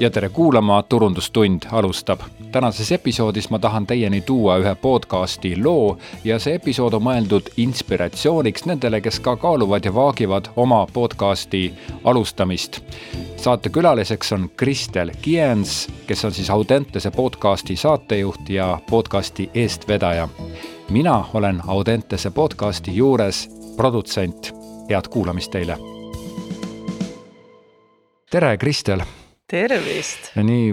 ja tere kuulama, Turundustund alustab. tänases episoodis ma tahan teieni tuua ühe podcasti loo ja see episood on mõeldud inspiratsiooniks nendele, kes ka kaaluvad ja vaagivad oma podcasti alustamist. saatekülaliseks on Kristel Kiens, kes on siis Audentese podcasti saatejuht ja podcasti eestvedaja. mina olen Audentese podcasti juures produtsent. head kuulamist teile tere, Kristel tervist! nii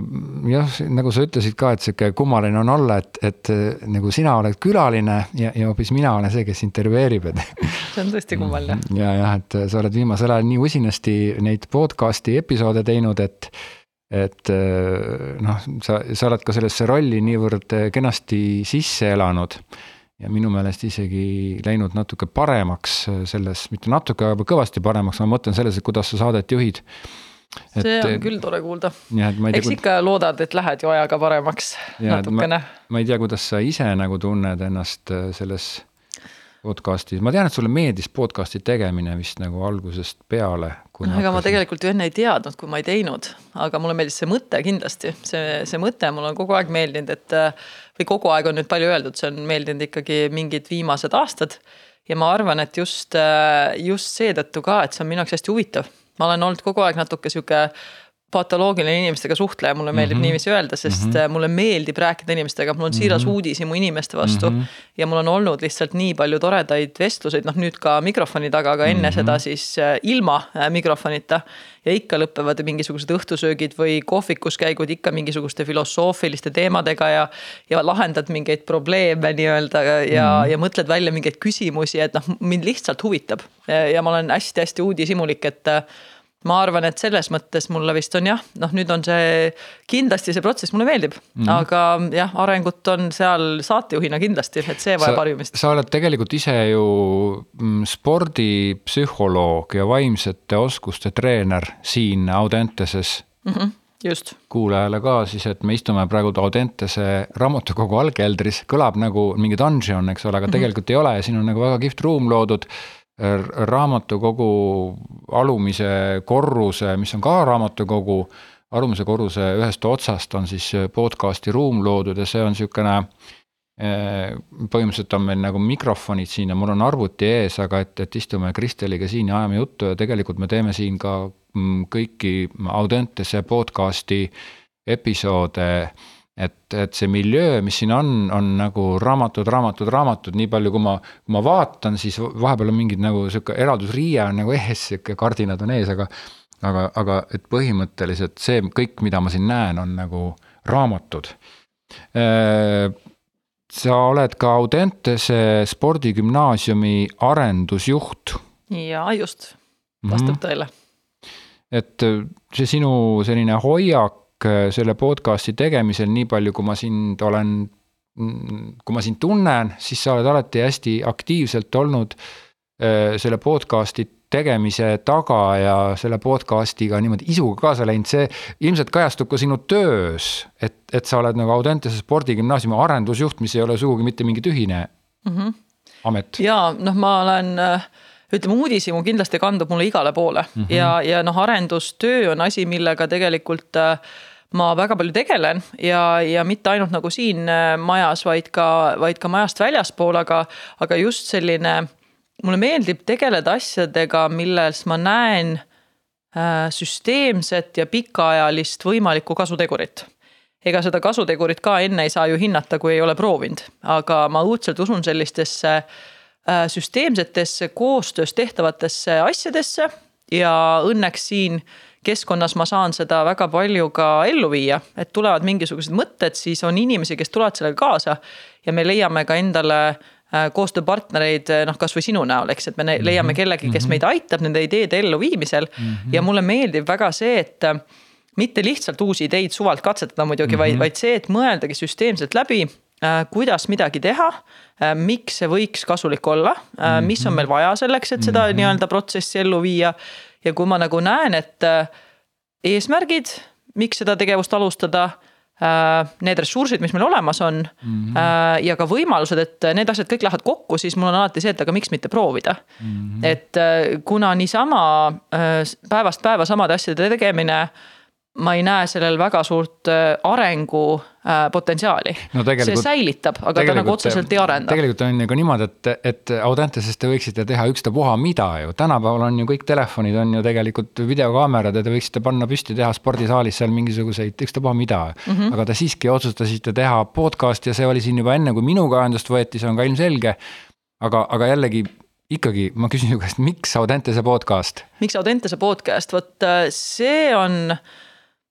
jah, nagu sa ütlesid ka, et sihuke kummaline on olla, et, et nagu sina oled külaline ja, ja hoopis mina olen see, kes intervjueerib, et. see on tõesti kummaline. ja jah, et sa oled viimasel ajal nii usinasti neid podcast'i episoode teinud, et et noh, sa, sa oled ka sellesse rolli niivõrd kenasti sisse elanud ja minu meelest isegi läinud natuke paremaks selles, mitte natuke, aga kõvasti paremaks, ma mõtlen selles, et kuidas sa saadet juhid Et, see on küll tore kuulda. eks ikka loodad, et lähed ju ajaga paremaks natukene. ma ei tea, kuidas sa ise nagu tunned ennast äh, selles podcast'is, ma tean, et sulle meeldis podcast'i tegemine vist nagu algusest peale. no ega ma tegelikult ju enne ei teadnud, kui ma ei teinud, aga mulle meeldis see mõte kindlasti, see, see mõte mulle on kogu aeg meeldinud, et äh, või kogu aeg on nüüd palju öeldud, see on meeldinud ikkagi mingid viimased aastad. ja ma arvan, et just, just seetõttu ka, et see on minu jaoks hästi huvitav ma olen olnud kogu aeg natuke sihuke patoloogiline inimestega suhtleja, mulle meeldib mm -hmm. niiviisi öelda, sest mm -hmm. mulle meeldib rääkida inimestega, mul on siiras mm -hmm. uudishimu inimeste vastu mm. -hmm. ja mul on olnud lihtsalt nii palju toredaid vestluseid, noh nüüd ka mikrofoni taga, aga enne mm -hmm. seda siis äh, ilma äh, mikrofonita. ja ikka lõpevad mingisugused õhtusöögid või kohvikus käigud ikka mingisuguste filosoofiliste teemadega ja. ja lahendad mingeid probleeme nii-öelda ja mm, -hmm. ja mõtled välja mingeid küsimusi, et noh, mind lihtsalt huvitab. ja ma olen hästi-hästi uudishimulik, et ma arvan, et selles mõttes mulle vist on jah, noh, nüüd on see kindlasti see protsess mulle meeldib mm, -hmm. aga jah, arengut on seal saatejuhina kindlasti, et see vajab harjumist. sa oled tegelikult ise ju mm, spordipsühholoog ja vaimsete oskuste treener siin Audenteses mm. -hmm just. kuulajale ka siis, et me istume praegu Audentese raamatukogu allkeldris, kõlab nagu mingi dungeon, eks ole, aga mm -hmm. tegelikult ei ole ja siin on nagu väga kihvt ruum loodud raamatukogu alumise korruse, mis on ka raamatukogu, alumise korruse ühest otsast on siis podcast'i ruum loodud ja see on niisugune eh, põhimõtteliselt on meil nagu mikrofonid siin ja mul on arvuti ees, aga et, et istume Kristeliga siin ja ajame juttu ja tegelikult me teeme siin ka mm, kõiki Audentese podcast'i episoode et, et see miljöö, mis siin on, on nagu raamatud, raamatud, raamatud, nii palju, kui ma, kui ma vaatan, siis vahepeal on mingid nagu sihuke eraldusriie on nagu ees, sihuke kardinad on ees, aga. aga, aga et põhimõtteliselt see kõik, mida ma siin näen, on nagu raamatud. Äh, sa oled ka Audentese spordigümnaasiumi arendusjuht. jaa, just, vastab mm -hmm. tõele. et see sinu selline hoiak selle podcast'i tegemisel, nii palju, kui ma sind olen, kui ma sind tunnen, siis sa oled alati hästi aktiivselt olnud äh, selle podcast'i tegemise taga ja selle podcast'iga niimoodi isuga kaasa läinud, see ilmselt kajastub ka sinu töös. et, et sa oled nagu Audentese spordigümnaasiumi arendusjuht, mis ei ole sugugi mitte mingi tühine mm -hmm. amet. ja noh, ma olen äh, ütleme, uudishimu kindlasti kandub mulle igale poole mm -hmm. ja, ja noh, arendustöö on asi, millega tegelikult äh, ma väga palju tegelen ja, ja mitte ainult nagu siin äh, majas, vaid ka, vaid ka majast väljaspool, aga, aga just selline. mulle meeldib tegeleda asjadega, milles ma näen äh, süsteemset ja pikaajalist võimalikku kasutegurit ega seda kasutegurit ka enne ei saa ju hinnata, kui ei ole proovinud, aga ma õudselt usun sellistesse äh, süsteemsetesse koostöös tehtavatesse asjadesse ja õnneks siin keskkonnas ma saan seda väga palju ka ellu viia, et tulevad mingisugused mõtted, siis on inimesi, kes tulevad sellega kaasa. ja me leiame ka endale äh, koostööpartnereid, äh, noh, kasvõi sinu näol, eks, et me mhm. leiame kellegi, kes mhm. meid aitab nende ideede elluviimisel mm. -hmm. ja mulle meeldib väga see, et äh, mitte lihtsalt uusi ideid suvalt katsetada muidugi mm, -hmm. vaid, mhm. vaid see, et mõeldagi süsteemselt läbi kuidas midagi teha, miks see võiks kasulik olla, mis on meil vaja selleks, et seda mm -hmm. nii-öelda protsessi ellu viia ja kui ma nagu näen, et äh, eesmärgid, miks seda tegevust alustada äh, need ressursid, mis meil olemas on mm. -hmm. ja ka võimalused, et need asjad kõik lähevad kokku, siis mul on alati see, et aga miks mitte proovida mm. -hmm. et kuna niisama päevast päeva samade asjade tegemine ma ei näe sellel väga suurt äh, arengu äh, potentsiaali no. see säilitab, aga ta nagu otseselt ei arenda. tegelikult on ju ka niimoodi, et, et Audentesest te võiksite teha ükstapuha mida ju, tänapäeval on ju kõik telefonid on ju tegelikult videokaamerad ja te võiksite panna püsti, teha spordisaalis seal mingisuguseid ükstapuha mida mm. -hmm. aga te siiski otsustasite teha podcast'i ja see oli siin juba enne, kui minuga ühendust võeti, see on ka ilmselge. aga, aga jällegi ikkagi ma küsin su käest, miks Audentese podcast? miks Audentese podcast, vot äh, see on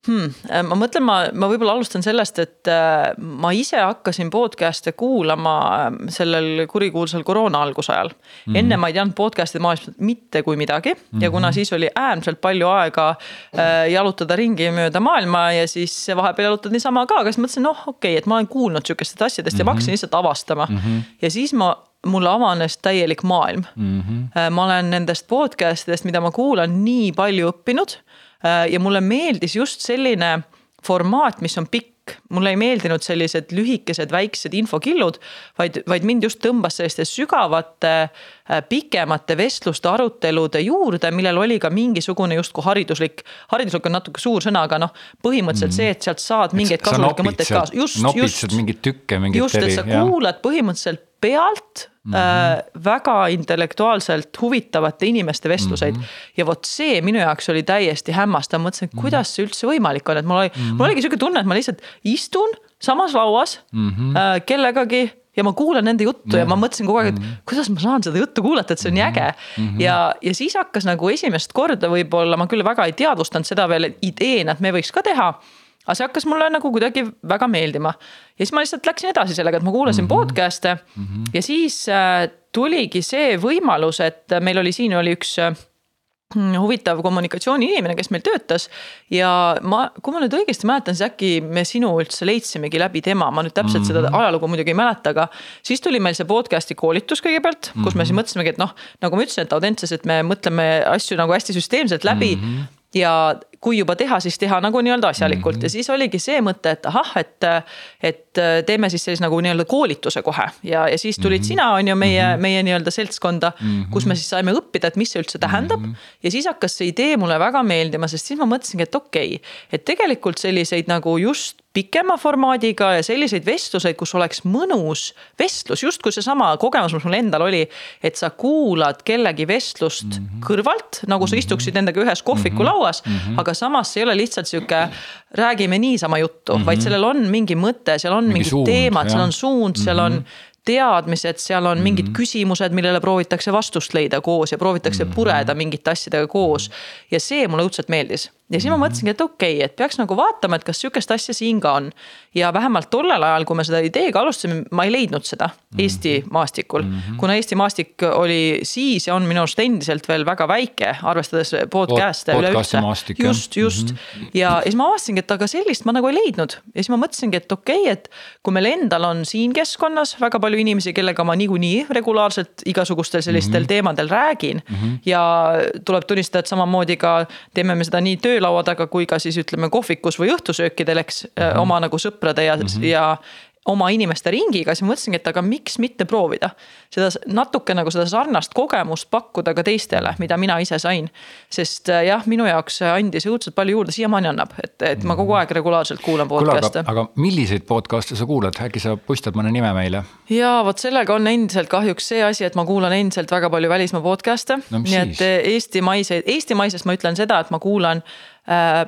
hmm,? ma mõtlen, ma, ma võib-olla alustan sellest, et äh, ma ise hakkasin podcast'e kuulama äh, sellel kurikuulsal koroona algusajal mm. -hmm. enne ma ei teadnud podcast'ide maailmast mitte kui midagi mm -hmm. ja kuna siis oli äärmiselt palju aega äh, jalutada ringi mööda maailma ja siis vahepeal jalutad niisama ka, aga siis mõtlesin, noh, okei okay,, et ma olen kuulnud sihukestest asjadest mm -hmm. ja ma hakkasin lihtsalt avastama mm. -hmm. ja siis ma mulle avanes täielik maailm mm. -hmm. ma olen nendest podcast idest, mida ma kuulan, nii palju õppinud Äh, ja mulle meeldis just selline formaat, mis on pikk mulle ei meeldinud sellised lühikesed väiksed infokillud, vaid, vaid mind just tõmbas selliste sügavate, äh, pikemate vestluste, arutelude juurde, millel oli ka mingisugune justkui hariduslik. hariduslik on natuke suur sõna, aga noh, põhimõtteliselt mm. see, et sealt saad mingeid kasulikke mõtteid kaasa. just, just. mingeid tükke, mingeid. just, et sa jah. kuulad põhimõtteliselt pealt mm -hmm. äh, väga intellektuaalselt huvitavate inimeste vestluseid mm. -hmm. ja vot see minu jaoks oli täiesti hämmastav, mõtlesin, et mhm. kuidas see üldse võimalik on, et mul oli mm, -hmm. mul oligi sihuke tunne, et ma lihtsalt istun samas lauas mm -hmm. äh, kellegagi ja ma kuulan nende juttu mm -hmm. ja ma mõtlesin kogu aeg, et mm -hmm. kuidas ma saan seda juttu kuulata, et see on nii äge mm. -hmm. ja, ja siis hakkas nagu esimest korda võib-olla, ma küll väga ei teadvustanud seda veel ideena, et me võiks ka teha aga see hakkas mulle nagu kuidagi väga meeldima. ja siis ma lihtsalt läksin edasi sellega, et ma kuulasin mm -hmm. podcast'e mm -hmm. ja siis äh, tuligi see võimalus, et meil oli siin oli üks äh, huvitav kommunikatsiooniinimene, kes meil töötas. ja ma, kui ma nüüd õigesti mäletan, siis äkki me sinu üldse leidsimegi läbi tema, ma nüüd täpselt mm -hmm. seda mhm. ajalugu muidugi ei mäleta, aga. siis tuli meil see podcast'i koolitus kõigepealt, kus mm -hmm. me siis mhm. mõtlesimegi, et noh, nagu ma ütlesin, et Audentses, et me mõtleme asju nagu hästi süsteemselt läbi mm. -hmm ja kui juba teha, siis teha nagu nii-öelda asjalikult mm -hmm. ja siis oligi see mõte, et ahah, et. et teeme siis sellise nagu nii-öelda koolituse kohe ja, ja siis tulid mm -hmm. sina, on ju, meie mm, -hmm. meie nii-öelda seltskonda mm. -hmm. kus me siis saime õppida, et mis see üldse tähendab mm. -hmm. ja siis hakkas see idee mulle väga meeldima, sest siis ma mõtlesingi, et okei okay,, et tegelikult selliseid nagu just pikema formaadiga ja selliseid vestluseid, kus oleks mõnus vestlus, justkui seesama kogemus, mis mul endal oli. et sa kuulad kellegi vestlust mm -hmm. kõrvalt, nagu sa mhm. istuksid nendega ühes kohvikulauas mm, -hmm. aga samas see ei ole lihtsalt sihuke. räägime niisama juttu mm, -hmm. vaid sellel on mingi mõte, seal on mingi mingid suund, teemad, seal on suund seal on mhm. teadmised, seal on mingid mm -hmm. küsimused, millele proovitakse vastust leida koos ja proovitakse mm -hmm. pureda mingite asjadega koos. ja see mulle õudselt meeldis ja siis ma mhm. mõtlesingi, et okei okay,, et peaks nagu vaatama, et kas sihukest asja siin ka on. ja vähemalt tollel ajal, kui me seda ideega alustasime, ma ei leidnud seda -hmm. Eesti maastikul mm. -hmm. kuna Eesti maastik oli siis ja on minu arust endiselt veel väga väike, arvestades podcast'e Pod, üleüldse. just, just mm. -hmm. ja, ja siis ma avastasingi, et aga sellist ma nagu ei leidnud. ja siis ma mõtlesingi, et okei okay,, et kui meil endal on siin keskkonnas väga palju inimesi, kellega ma niikuinii regulaarselt igasugustel sellistel mm -hmm. teemadel räägin mm. -hmm. ja tuleb tunnistada, et samamoodi ka teeme me seda nii töö töölaua taga kui ka siis ütleme kohvikus või õhtusöökidel, eks mm -hmm. oma nagu sõprade ja mm, -hmm. ja oma inimeste ringiga, siis ma mõtlesingi, et aga miks mitte proovida. seda natuke nagu seda sarnast kogemust pakkuda ka teistele, mida mina ise sain. sest äh, jah, minu jaoks andis õudselt palju juurde, siiamaani annab, et, et ma kogu aeg regulaarselt kuulan podcast'e. aga, milliseid podcast'e sa kuulad, äkki sa puistad mõne nime meile? ja vot sellega on endiselt kahjuks see asi, et ma kuulan endiselt väga palju välismaa podcast'e no,. nii et eestimaiseid, eestimaisest ma ütlen seda, et ma kuulan Äh,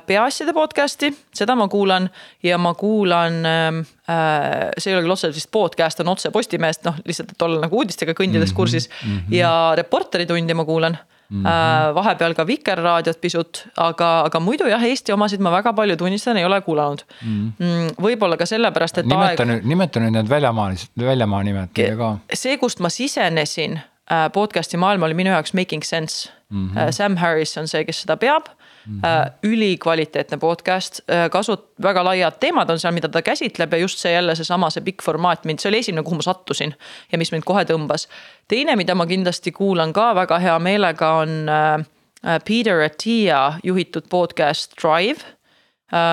peaasjade podcast'i, seda ma kuulan ja ma kuulan ähm, äh,. see ei ole küll otseselt vist podcast, on otse Postimehest, noh lihtsalt, et olla nagu uudistega kõndides mm -hmm, kursis mm. -hmm. ja Reporteri tundi ma kuulan mm. -hmm. vahepeal ka Vikerraadiot pisut, aga, aga muidu jah, Eesti omasid ma väga palju tunnistan, ei ole kuulanud mhm. mm. -hmm. võib-olla ka sellepärast, et nimeta aeg. nimeta nüüd need väljamaa, väljamaa nimed ka. see, kust ma sisenesin äh, podcast'i maailma oli minu jaoks Making Sense mm. -hmm. Sam Harris on see, kes seda peab mm. -hmm. ülikvaliteetne podcast, äh, kasut-, väga laiad teemad on seal, mida ta käsitleb ja just see jälle seesama, see pikk formaat mind, see oli esimene, kuhu ma sattusin. ja mis mind kohe tõmbas. teine, mida ma kindlasti kuulan ka väga hea meelega, on äh, Peter Attia juhitud podcast Drive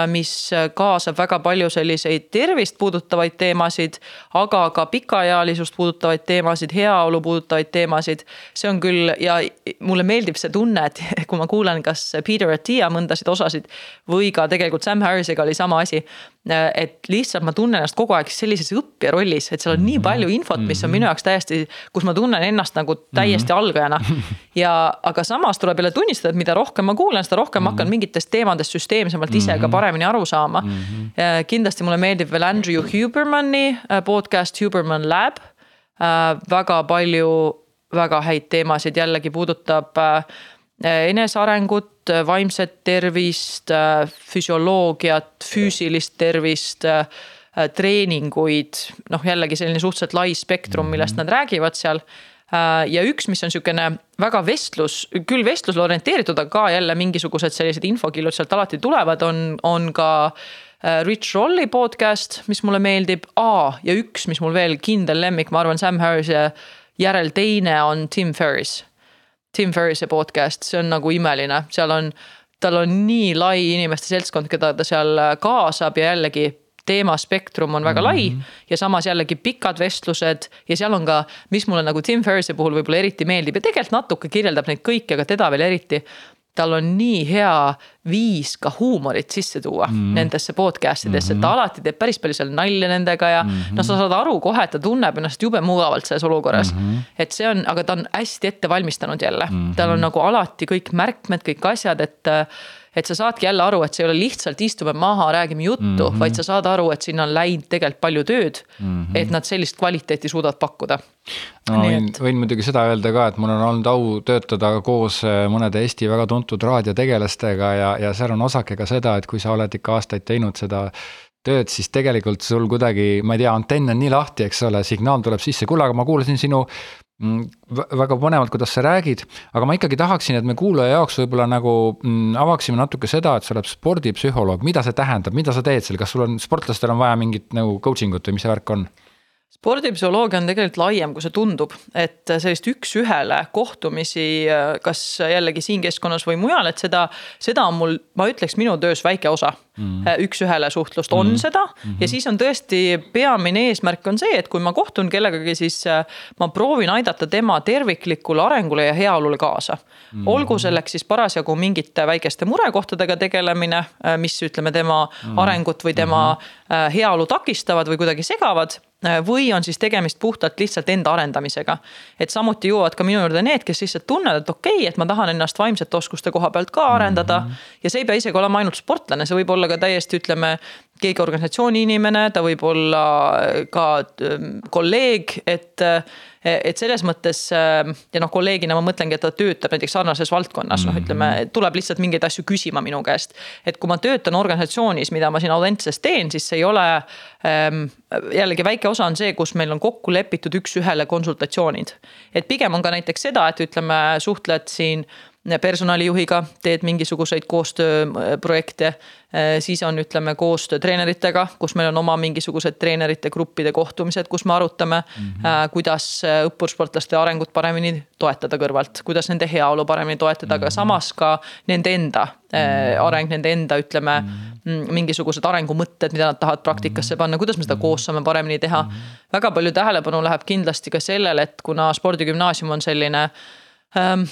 mis kaasab väga palju selliseid tervist puudutavaid teemasid, aga ka pikaealisust puudutavaid teemasid, heaolu puudutavaid teemasid. see on küll ja mulle meeldib see tunne, et kui ma kuulan kas Peter Attia mõndasid osasid või ka tegelikult Sam Harris'iga oli sama asi. Äh, et lihtsalt ma tunnen ennast kogu aeg sellises õppija rollis, et seal on nii palju infot, mis on minu jaoks täiesti, kus ma tunnen ennast nagu täiesti mhm. algajana. ja, aga samas tuleb jälle tunnistada, et mida rohkem ma kuulan, seda rohkem ma hakkan mingitest teemadest süsteemsemalt ise ka ka mhm. paremini aru saama mm. -hmm. kindlasti mulle meeldib veel Andrew Hubermani äh, podcast Huberman Lab. Äh, väga palju väga häid teemasid jällegi puudutab enesearengut, vaimset tervist, füsioloogiat, füüsilist tervist treeninguid, noh jällegi selline suhteliselt lai spektrum, millest mhm. nad räägivad seal ja üks, mis on sihukene väga vestlus, küll vestlusele orienteeritud, aga ka jälle mingisugused sellised infokillud sealt alati tulevad, on, on ka äh, Rich Rolli podcast, mis mulle meeldib, aa ja üks, mis mul veel kindel lemmik, ma arvan, Sam Harris'i järel teine on Tim Ferris. Tim Ferris'i podcast, see on nagu imeline, seal on, tal on nii lai inimeste seltskond, keda ta seal kaasab ja jällegi teemaspektrum on väga mm -hmm. lai mhm. ja samas jällegi pikad vestlused ja seal on ka, mis mulle nagu Tim Ferris'i puhul võib-olla eriti meeldib ja tegelikult natuke kirjeldab neid kõiki, aga teda veel eriti tal on nii hea viis ka huumorit sisse tuua mm. nendesse podcast idesse mm, -hmm. ta alati teeb päris palju seal nalja nendega ja mm -hmm. no sa saad aru kohe, et ta tunneb ennast jube mugavalt selles olukorras mm. -hmm. et see on, aga ta on hästi ette valmistanud jälle mm, -hmm. tal on nagu alati kõik märkmed, kõik asjad, et et sa saadki jälle aru, et see ei ole lihtsalt istume maha, räägime juttu mm, -hmm. vaid sa saad aru, et sinna on läinud tegelikult palju tööd mm. -hmm. et nad sellist kvaliteeti suudavad pakkuda. no Nii võin et..., võin muidugi seda öelda ka, et mul on olnud au töötada koos äh, mõnede Eesti väga tuntud raadiotegelastega ja, ja seal on osake ka seda, et kui sa oled ikka aastaid teinud seda tööd, siis tegelikult sul kuidagi, ma ei tea, antenn on nii lahti, eks ole, signaal tuleb sisse, kuule, aga ma kuulasin sinu väga põnevalt, kuidas sa räägid, aga ma ikkagi tahaksin, et me kuulaja jaoks võib-olla nagu mm, avaksime natuke seda, et sa oled spordipsühholoog, mida see tähendab, mida sa teed seal, kas sul on, sportlastel on vaja mingit nagu coaching ut või mis see värk on? Spordipsühholoogia on tegelikult laiem, kui see tundub, et sellist üks-ühele kohtumisi, kas jällegi siin keskkonnas või mujal, et seda, seda on mul, ma ütleks, minu töös väike osa mm. -hmm. üks-ühele suhtlust on mm -hmm. seda mm -hmm. ja siis on tõesti peamine eesmärk on see, et kui ma kohtun kellegagi, siis äh, ma proovin aidata tema terviklikule arengule ja heaolule kaasa mm. -hmm. olgu selleks siis parasjagu mingite väikeste murekohtadega tegelemine, äh, mis ütleme, tema mm -hmm. arengut või tema mm -hmm. heaolu takistavad või kuidagi segavad Äh, või on siis tegemist puhtalt lihtsalt enda arendamisega. et samuti jõuavad ka minu juurde need, kes lihtsalt tunnevad, et okei okay,, et ma tahan ennast vaimsete oskuste koha pealt ka arendada mm. -hmm. ja see ei pea isegi olema ainult sportlane, see võib olla ka täiesti, ütleme, keegi organisatsiooni inimene, ta võib olla ka ähm, kolleeg, et et selles mõttes ähm, ja noh, kolleegina ma mõtlengi, et ta töötab näiteks sarnases valdkonnas, noh, ütleme, mhm. tuleb lihtsalt mingeid asju küsima minu käest. et kui ma töötan organisatsioonis, mida ma siin Audentses teen, siis see ei ole ähm,. jällegi väike osa on see, kus meil on kokku lepitud üks-ühele konsultatsioonid. et pigem on ka näiteks seda, et ütleme, suhtled siin personalijuhiga, teed mingisuguseid koostööprojekte. Äh, siis on, ütleme, koostöö treeneritega, kus meil on oma mingisugused treenerite gruppide kohtumised, kus me arutame mm, -hmm. kuidas õppursportlaste arengut paremini toetada kõrvalt, kuidas nende heaolu paremini toetada mm, -hmm. aga mhm. samas ka nende enda mm -hmm. areng, nende enda, ütleme mm, -hmm. mingisugused arengumõtted, mida nad tahavad praktikasse mhm. panna, kuidas me seda koos saame paremini teha mm. väga palju tähelepanu läheb kindlasti ka sellele, et kuna spordigümnaasium on selline Ähm,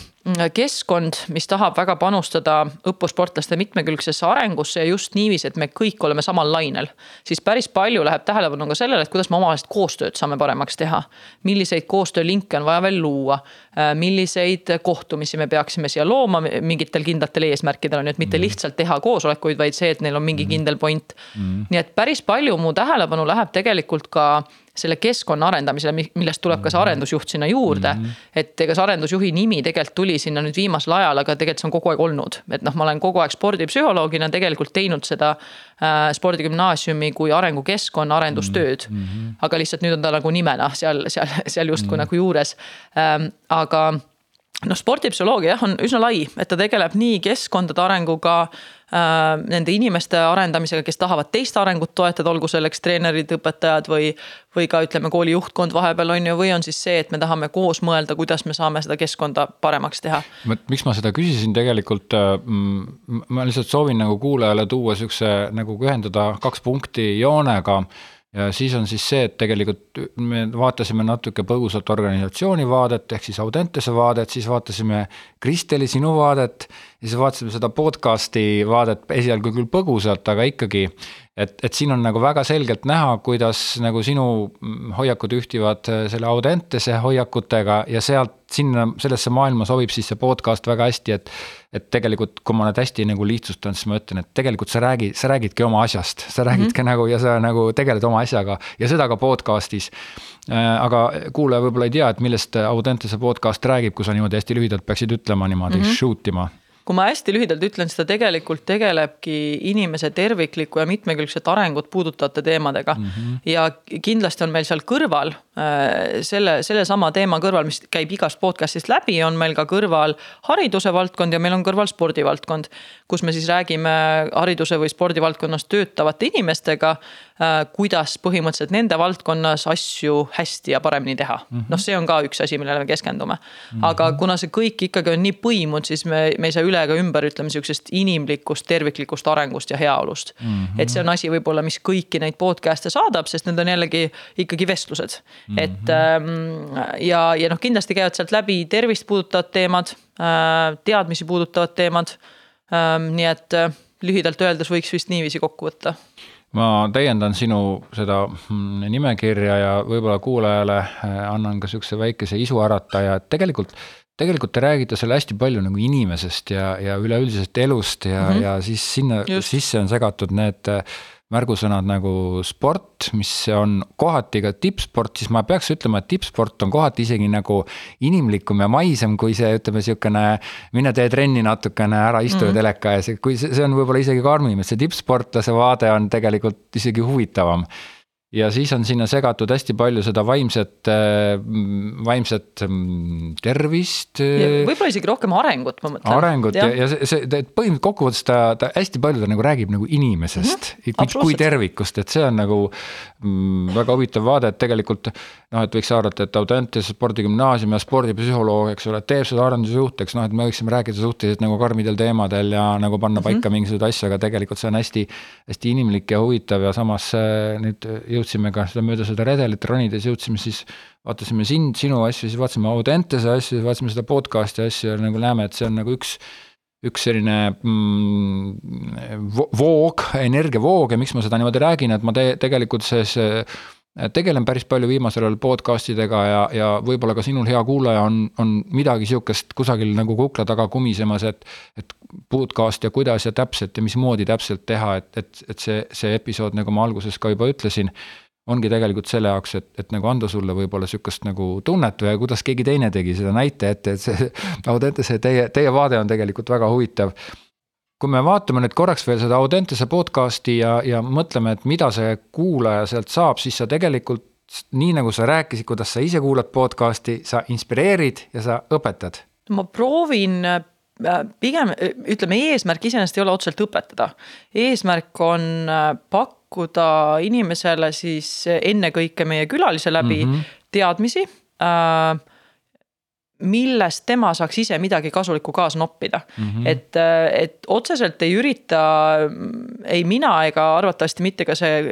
keskkond, mis tahab väga panustada õppursportlaste mitmekülgsesse arengusse ja just niiviisi, et me kõik oleme samal lainel. siis päris palju läheb tähelepanu ka sellele, et kuidas me omavahelist koostööd saame paremaks teha. milliseid koostöölinke on vaja veel luua, äh, milliseid kohtumisi me peaksime siia looma mingitel kindlatel eesmärkidel on ju, et mitte mm. lihtsalt teha koosolekuid, vaid see, et neil on mingi mm. kindel point mm.. nii et päris palju mu tähelepanu läheb tegelikult ka selle keskkonna arendamisele, millest tuleb ka see mhm. arendusjuht sinna juurde mm. -hmm. et ega see arendusjuhi nimi tegelikult tuli sinna nüüd viimasel ajal, aga tegelikult see on kogu aeg olnud, et noh, ma olen kogu aeg spordipsühholoogina tegelikult teinud seda äh, spordigümnaasiumi kui arengukeskkonna arendustööd mm. -hmm. aga lihtsalt nüüd on ta nagu nimena seal, seal, seal justkui mm -hmm. nagu juures ähm,, aga noh, spordipsühholoogia jah, on üsna lai, et ta tegeleb nii keskkondade arenguga nende inimeste arendamisega, kes tahavad teist arengut toetada, olgu selleks treenerid, õpetajad või. või ka ütleme, kooli juhtkond vahepeal on ju, või on siis see, et me tahame koos mõelda, kuidas me saame seda keskkonda paremaks teha. miks ma seda küsisin, tegelikult äh, ma lihtsalt soovin nagu kuulajale tuua sihukese nagu ühendada kaks punkti joonega ja siis on siis see, et tegelikult me vaatasime natuke põgusalt organisatsiooni vaadet ehk siis Audentese vaadet, siis vaatasime Kristeli sinu vaadet. Ja siis vaatasime seda podcast'i vaadet esialgu küll põgusalt, aga ikkagi et, et siin on nagu väga selgelt näha, kuidas nagu sinu hoiakud ühtivad äh, selle Audentese hoiakutega ja sealt sinna, sellesse maailma sobib siis see podcast väga hästi, et. et tegelikult, kui ma nüüd hästi nagu lihtsustan, siis ma ütlen, et tegelikult sa räägid, sa räägidki oma asjast, sa räägidki mm -hmm. nagu ja sa nagu tegeled oma asjaga ja seda ka podcast'is. Äh, aga kuulaja võib-olla ei tea, et millest Audentese podcast räägib, kui sa niimoodi hästi lühidalt peaksid ütlema niimoodi mm -hmm. shoot ima kui ma hästi lühidalt ütlen, siis ta tegelikult tegelebki inimese terviklikku ja mitmekülgset arengut puudutavate teemadega mm. -hmm. ja kindlasti on meil seal kõrval selle, sellesama teema kõrval, mis käib igast podcast'ist läbi, on meil ka kõrval hariduse valdkond ja meil on kõrval spordivaldkond. kus me siis räägime hariduse või spordivaldkonnas töötavate inimestega Äh, kuidas põhimõtteliselt nende valdkonnas asju hästi ja paremini teha -hmm.. noh, see on ka üks asi, millele me keskendume. -hmm. aga kuna see kõik ikkagi on nii põimunud, siis me, me ei saa üle ega ümber, ütleme sihukesest inimlikust, terviklikust arengust ja heaolust. -hmm. et see on asi võib-olla, mis kõiki neid podcast'e saadab, sest need on jällegi ikkagi vestlused mm. -hmm. et ähm, ja, ja noh, kindlasti käivad sealt läbi tervist puudutavad teemad äh,, teadmisi puudutavad teemad ähm,. nii et äh, lühidalt öeldes võiks vist niiviisi kokku võtta ma täiendan sinu seda mm, nimekirja ja võib-olla kuulajale äh, annan ka sihukese väikese isuärataja, et tegelikult tegelikult te räägite seal hästi palju nagu inimesest ja, ja üleüldisest elust ja mm, -hmm. ja siis sinna Just. sisse on segatud need äh, märgusõnad nagu sport, mis on kohati ka tippsport, siis ma peaks ütlema, et tippsport on kohati isegi nagu inimlikum ja maisem kui see, ütleme sihukene. mine tee trenni natukene, ära istu mm -hmm. teleka ees, kui see, see on võib-olla isegi karmim, et see tippsportlase vaade on tegelikult isegi huvitavam ja siis on sinna segatud hästi palju seda vaimset, äh, vaimset mm, tervist. võib-olla isegi rohkem arengut, ma mõtlen. arengut ja, ja, see, see, põhimõtteliselt kokkuvõttes ta, ta hästi palju ta nagu räägib nagu inimesest mm, -hmm. kui, kui tervikust, et see on nagu mm, väga huvitav vaade, et tegelikult noh, et võiks arvata, et Audentese spordigümnaasium ja spordipsühholoog, eks ole, teeb seda arendusjuht, eks noh, et me võiksime rääkida suhteliselt nagu karmidel teemadel ja nagu panna mhm. paika mm -hmm. mingisuguseid asju, aga tegelikult see on hästi, hästi inimlik ja huvitav ja samas äh, nüüd jõudsime ka seda mööda seda redelit ronides jõudsime siis. vaatasime sind, sinu asju, siis vaatasime Audentese asju, siis vaatasime seda podcast'i asju ja nagu näeme, et see on nagu üks üks selline mm, voog, energiavoog ja miks ma seda niimoodi räägin, et ma te, tegelikult see tegelen päris palju viimasel ajal podcast idega ja, ja võib-olla ka sinul, hea kuulaja, on, on midagi sihukest kusagil nagu kukla taga kumisemas, et. et podcast ja kuidas ja täpselt ja mismoodi täpselt teha, et, et, et see, see episood, nagu ma alguses ka juba ütlesin. ongi tegelikult selle jaoks, et, et nagu anda sulle võib-olla sihukest nagu tunnet või kuidas keegi teine tegi seda näite ette, et see. Audentese teie, teie vaade on tegelikult väga huvitav kui me vaatame nüüd korraks veel seda Audentese podcast'i ja, ja mõtleme, et mida see kuulaja sealt saab, siis sa tegelikult nii nagu sa rääkisid, kuidas sa ise kuulad podcast'i, sa inspireerid ja sa õpetad. ma proovin äh, pigem ütleme, eesmärk iseenesest ei ole otseselt õpetada. eesmärk on äh, pakkuda inimesele siis ennekõike meie külalise läbi mm -hmm. teadmisi äh, millest tema saaks ise midagi kasulikku kaasa noppida mm. -hmm. et, et otseselt ei ürita ei mina ega arvatavasti mitte ka see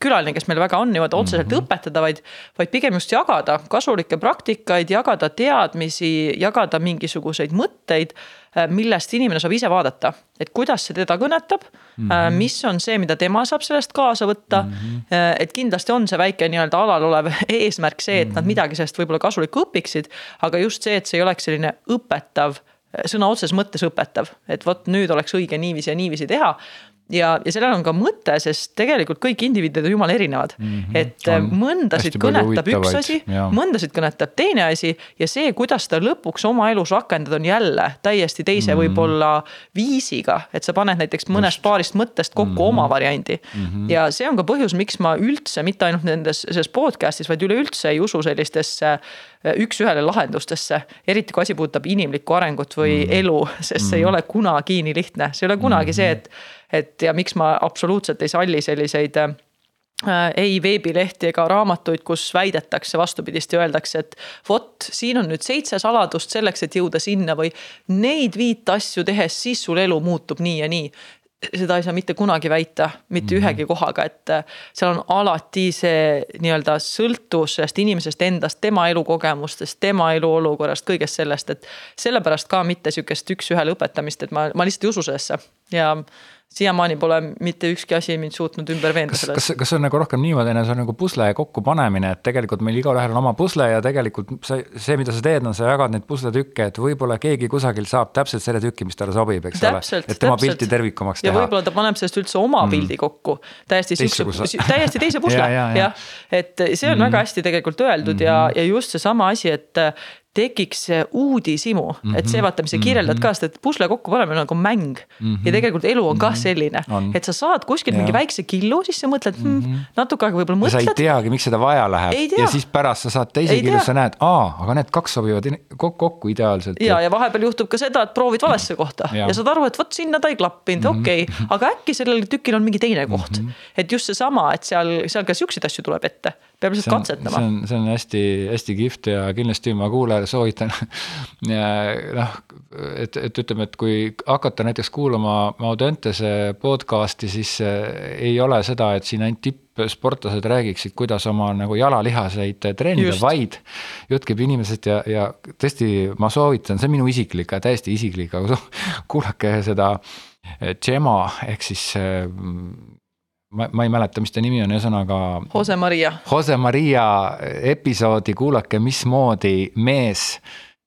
külaline, kes meil väga on niimoodi otseselt mm -hmm. õpetada, vaid. vaid pigem just jagada kasulikke praktikaid, jagada teadmisi, jagada mingisuguseid mõtteid Äh, millest inimene saab ise vaadata, et kuidas see teda kõnetab mm. -hmm. mis on see, mida tema saab sellest kaasa võtta mm. -hmm. et kindlasti on see väike nii-öelda alal olev eesmärk see, et mm -hmm. nad mhm. midagi sellest võib-olla kasulikku õpiksid. aga just see, et see ei oleks selline õpetav sõna otseses mõttes õpetav, et vot nüüd oleks õige niiviisi ja niiviisi teha ja, ja sellel on ka mõte, sest tegelikult kõik indiviidid on jumala erinevad mm. -hmm. et on mõndasid kõnetab üks asi, mõndasid kõnetab teine asi ja see, kuidas ta lõpuks oma elus rakendada, on jälle täiesti teise mm -hmm. võib-olla viisiga. et sa paned näiteks mõnest Just. paarist mõttest kokku mm -hmm. oma variandi mm. -hmm. ja see on ka põhjus, miks ma üldse mitte ainult nendes, selles podcast'is, vaid üleüldse ei usu sellistesse üks-ühele lahendustesse. eriti kui asi puudutab inimlikku arengut või mm elu, sest see mm -hmm. ei ole kunagi nii lihtne, see ei ole kunagi mm see, et et ja miks ma absoluutselt ei salli selliseid äh, ei veebilehti ega raamatuid, kus väidetakse vastupidist ja öeldakse, et vot, siin on nüüd seitse saladust selleks, et jõuda sinna või neid viit asju tehes, siis sul elu muutub nii ja nii seda ei saa mitte kunagi väita, mitte mm -hmm. ühegi kohaga, et äh, seal on alati see nii-öelda sõltus sellest inimesest endast, tema elukogemustest, tema eluolukorrast, kõigest sellest, et. sellepärast ka mitte sihukest üks-ühele õpetamist, et ma, ma lihtsalt ei usu sellesse ja siiamaani pole mitte ükski asi mind suutnud ümber veenda selles. kas, kas see on nagu rohkem niimoodi, see on nagu pusle kokkupanemine, et tegelikult meil igaühel on oma pusle ja tegelikult see, see, mida sa teed, on sa jagad neid pusletükke, et võib-olla keegi kusagil saab täpselt selle tüki, mis talle sobib, eks täpselt, ole. et tema täpselt. pilti tervikumaks teha. ja võib-olla ta paneb sellest üldse oma mm. pildi kokku, täiesti siukse, täiesti teise pusle ja, ja, ja. ja, et see on mm. väga hästi tegelikult öeldud mm -hmm. ja, ja just seesama asi, et tekiks see uudishimu mm, -hmm. et see vaata, mis sa kirjeldad ka, sest et pusle kokkupanemine on nagu mäng mm. -hmm. ja tegelikult elu on kah mhm. selline et sa saad kuskilt mingi väikse killu, siis sa mõtled mm, -hmm. natuke aega võib-olla mõtled. sa ei teagi, miks seda vaja läheb ja siis pärast sa saad teise killu, sa näed, aa, aga need kaks sobivad kokku, kokku ideaalselt. ja, ja vahepeal juhtub ka seda, et proovid valesse kohta ja, ja saad aru, et vot sinna ta ei klappinud mm -hmm., okei okay., aga äkki sellel tükil on mingi teine koht mm. -hmm. et just seesama, et seal, seal ka siukseid asju tuleb ette peab lihtsalt katsetama. see on, see on hästi-hästi kihvt ja kindlasti ma kuulajale soovitan noh, et, et ütleme, et kui hakata näiteks kuulama Audentese podcast'i, siis ei ole seda, et siin ainult tippsportlased räägiksid, kuidas oma nagu jalalihaseid treenida, vaid jutt käib inimesest ja, ja tõesti, ma soovitan, see on minu isiklik, täiesti isiklik, aga kuulake seda Gemma ehk siis ma, ma ei mäleta, mis ta nimi on, ühesõnaga. Jose Maria. Jose Maria episoodi, kuulake, mismoodi mees,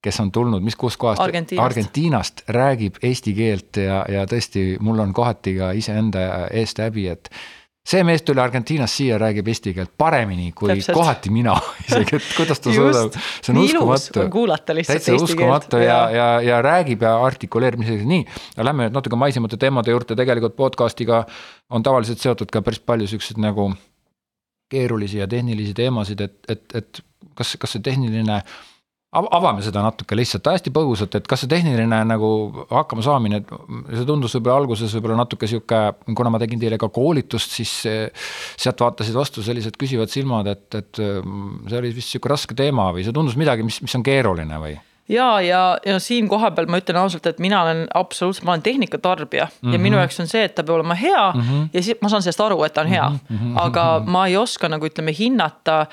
kes on tulnud, mis, kuskohast Argentiinast. Argentiinast, räägib eesti keelt ja, ja tõesti, mul on kohati ka iseenda eest häbi, et see mees tuli Argentiinast siia, räägib eesti keelt paremini kui Täpselt. kohati mina isegi, et kuidas ta suudab, see on uskumatu. kuulata lihtsalt täitsa uskumatu ja, ja, ja, räägib ja artikuleerib isegi nii. Lähme nüüd natuke maisemate teemade juurde, tegelikult podcast'iga on tavaliselt seotud ka päris palju siukseid nagu keerulisi ja tehnilisi teemasid, et, et, et kas, kas see tehniline avame seda natuke lihtsalt hästi põgusalt, et kas see tehniline nagu hakkama saamine, see tundus võib-olla alguses võib-olla natuke sihuke, kuna ma tegin teile ka koolitust, siis sealt vaatasid vastu sellised küsivad silmad, et, et see oli vist sihuke raske teema või see tundus midagi, mis, mis on keeruline või? Ja, ja, ja siin kohapeal ma ütlen ausalt, et mina olen absoluutselt, ma olen tehnikatarbija mm -hmm. ja minu mhm. jaoks on see, et ta peab olema hea mm -hmm. ja siis ma saan sellest aru, et ta on hea mm. -hmm. aga ma ei oska nagu ütleme hinnata,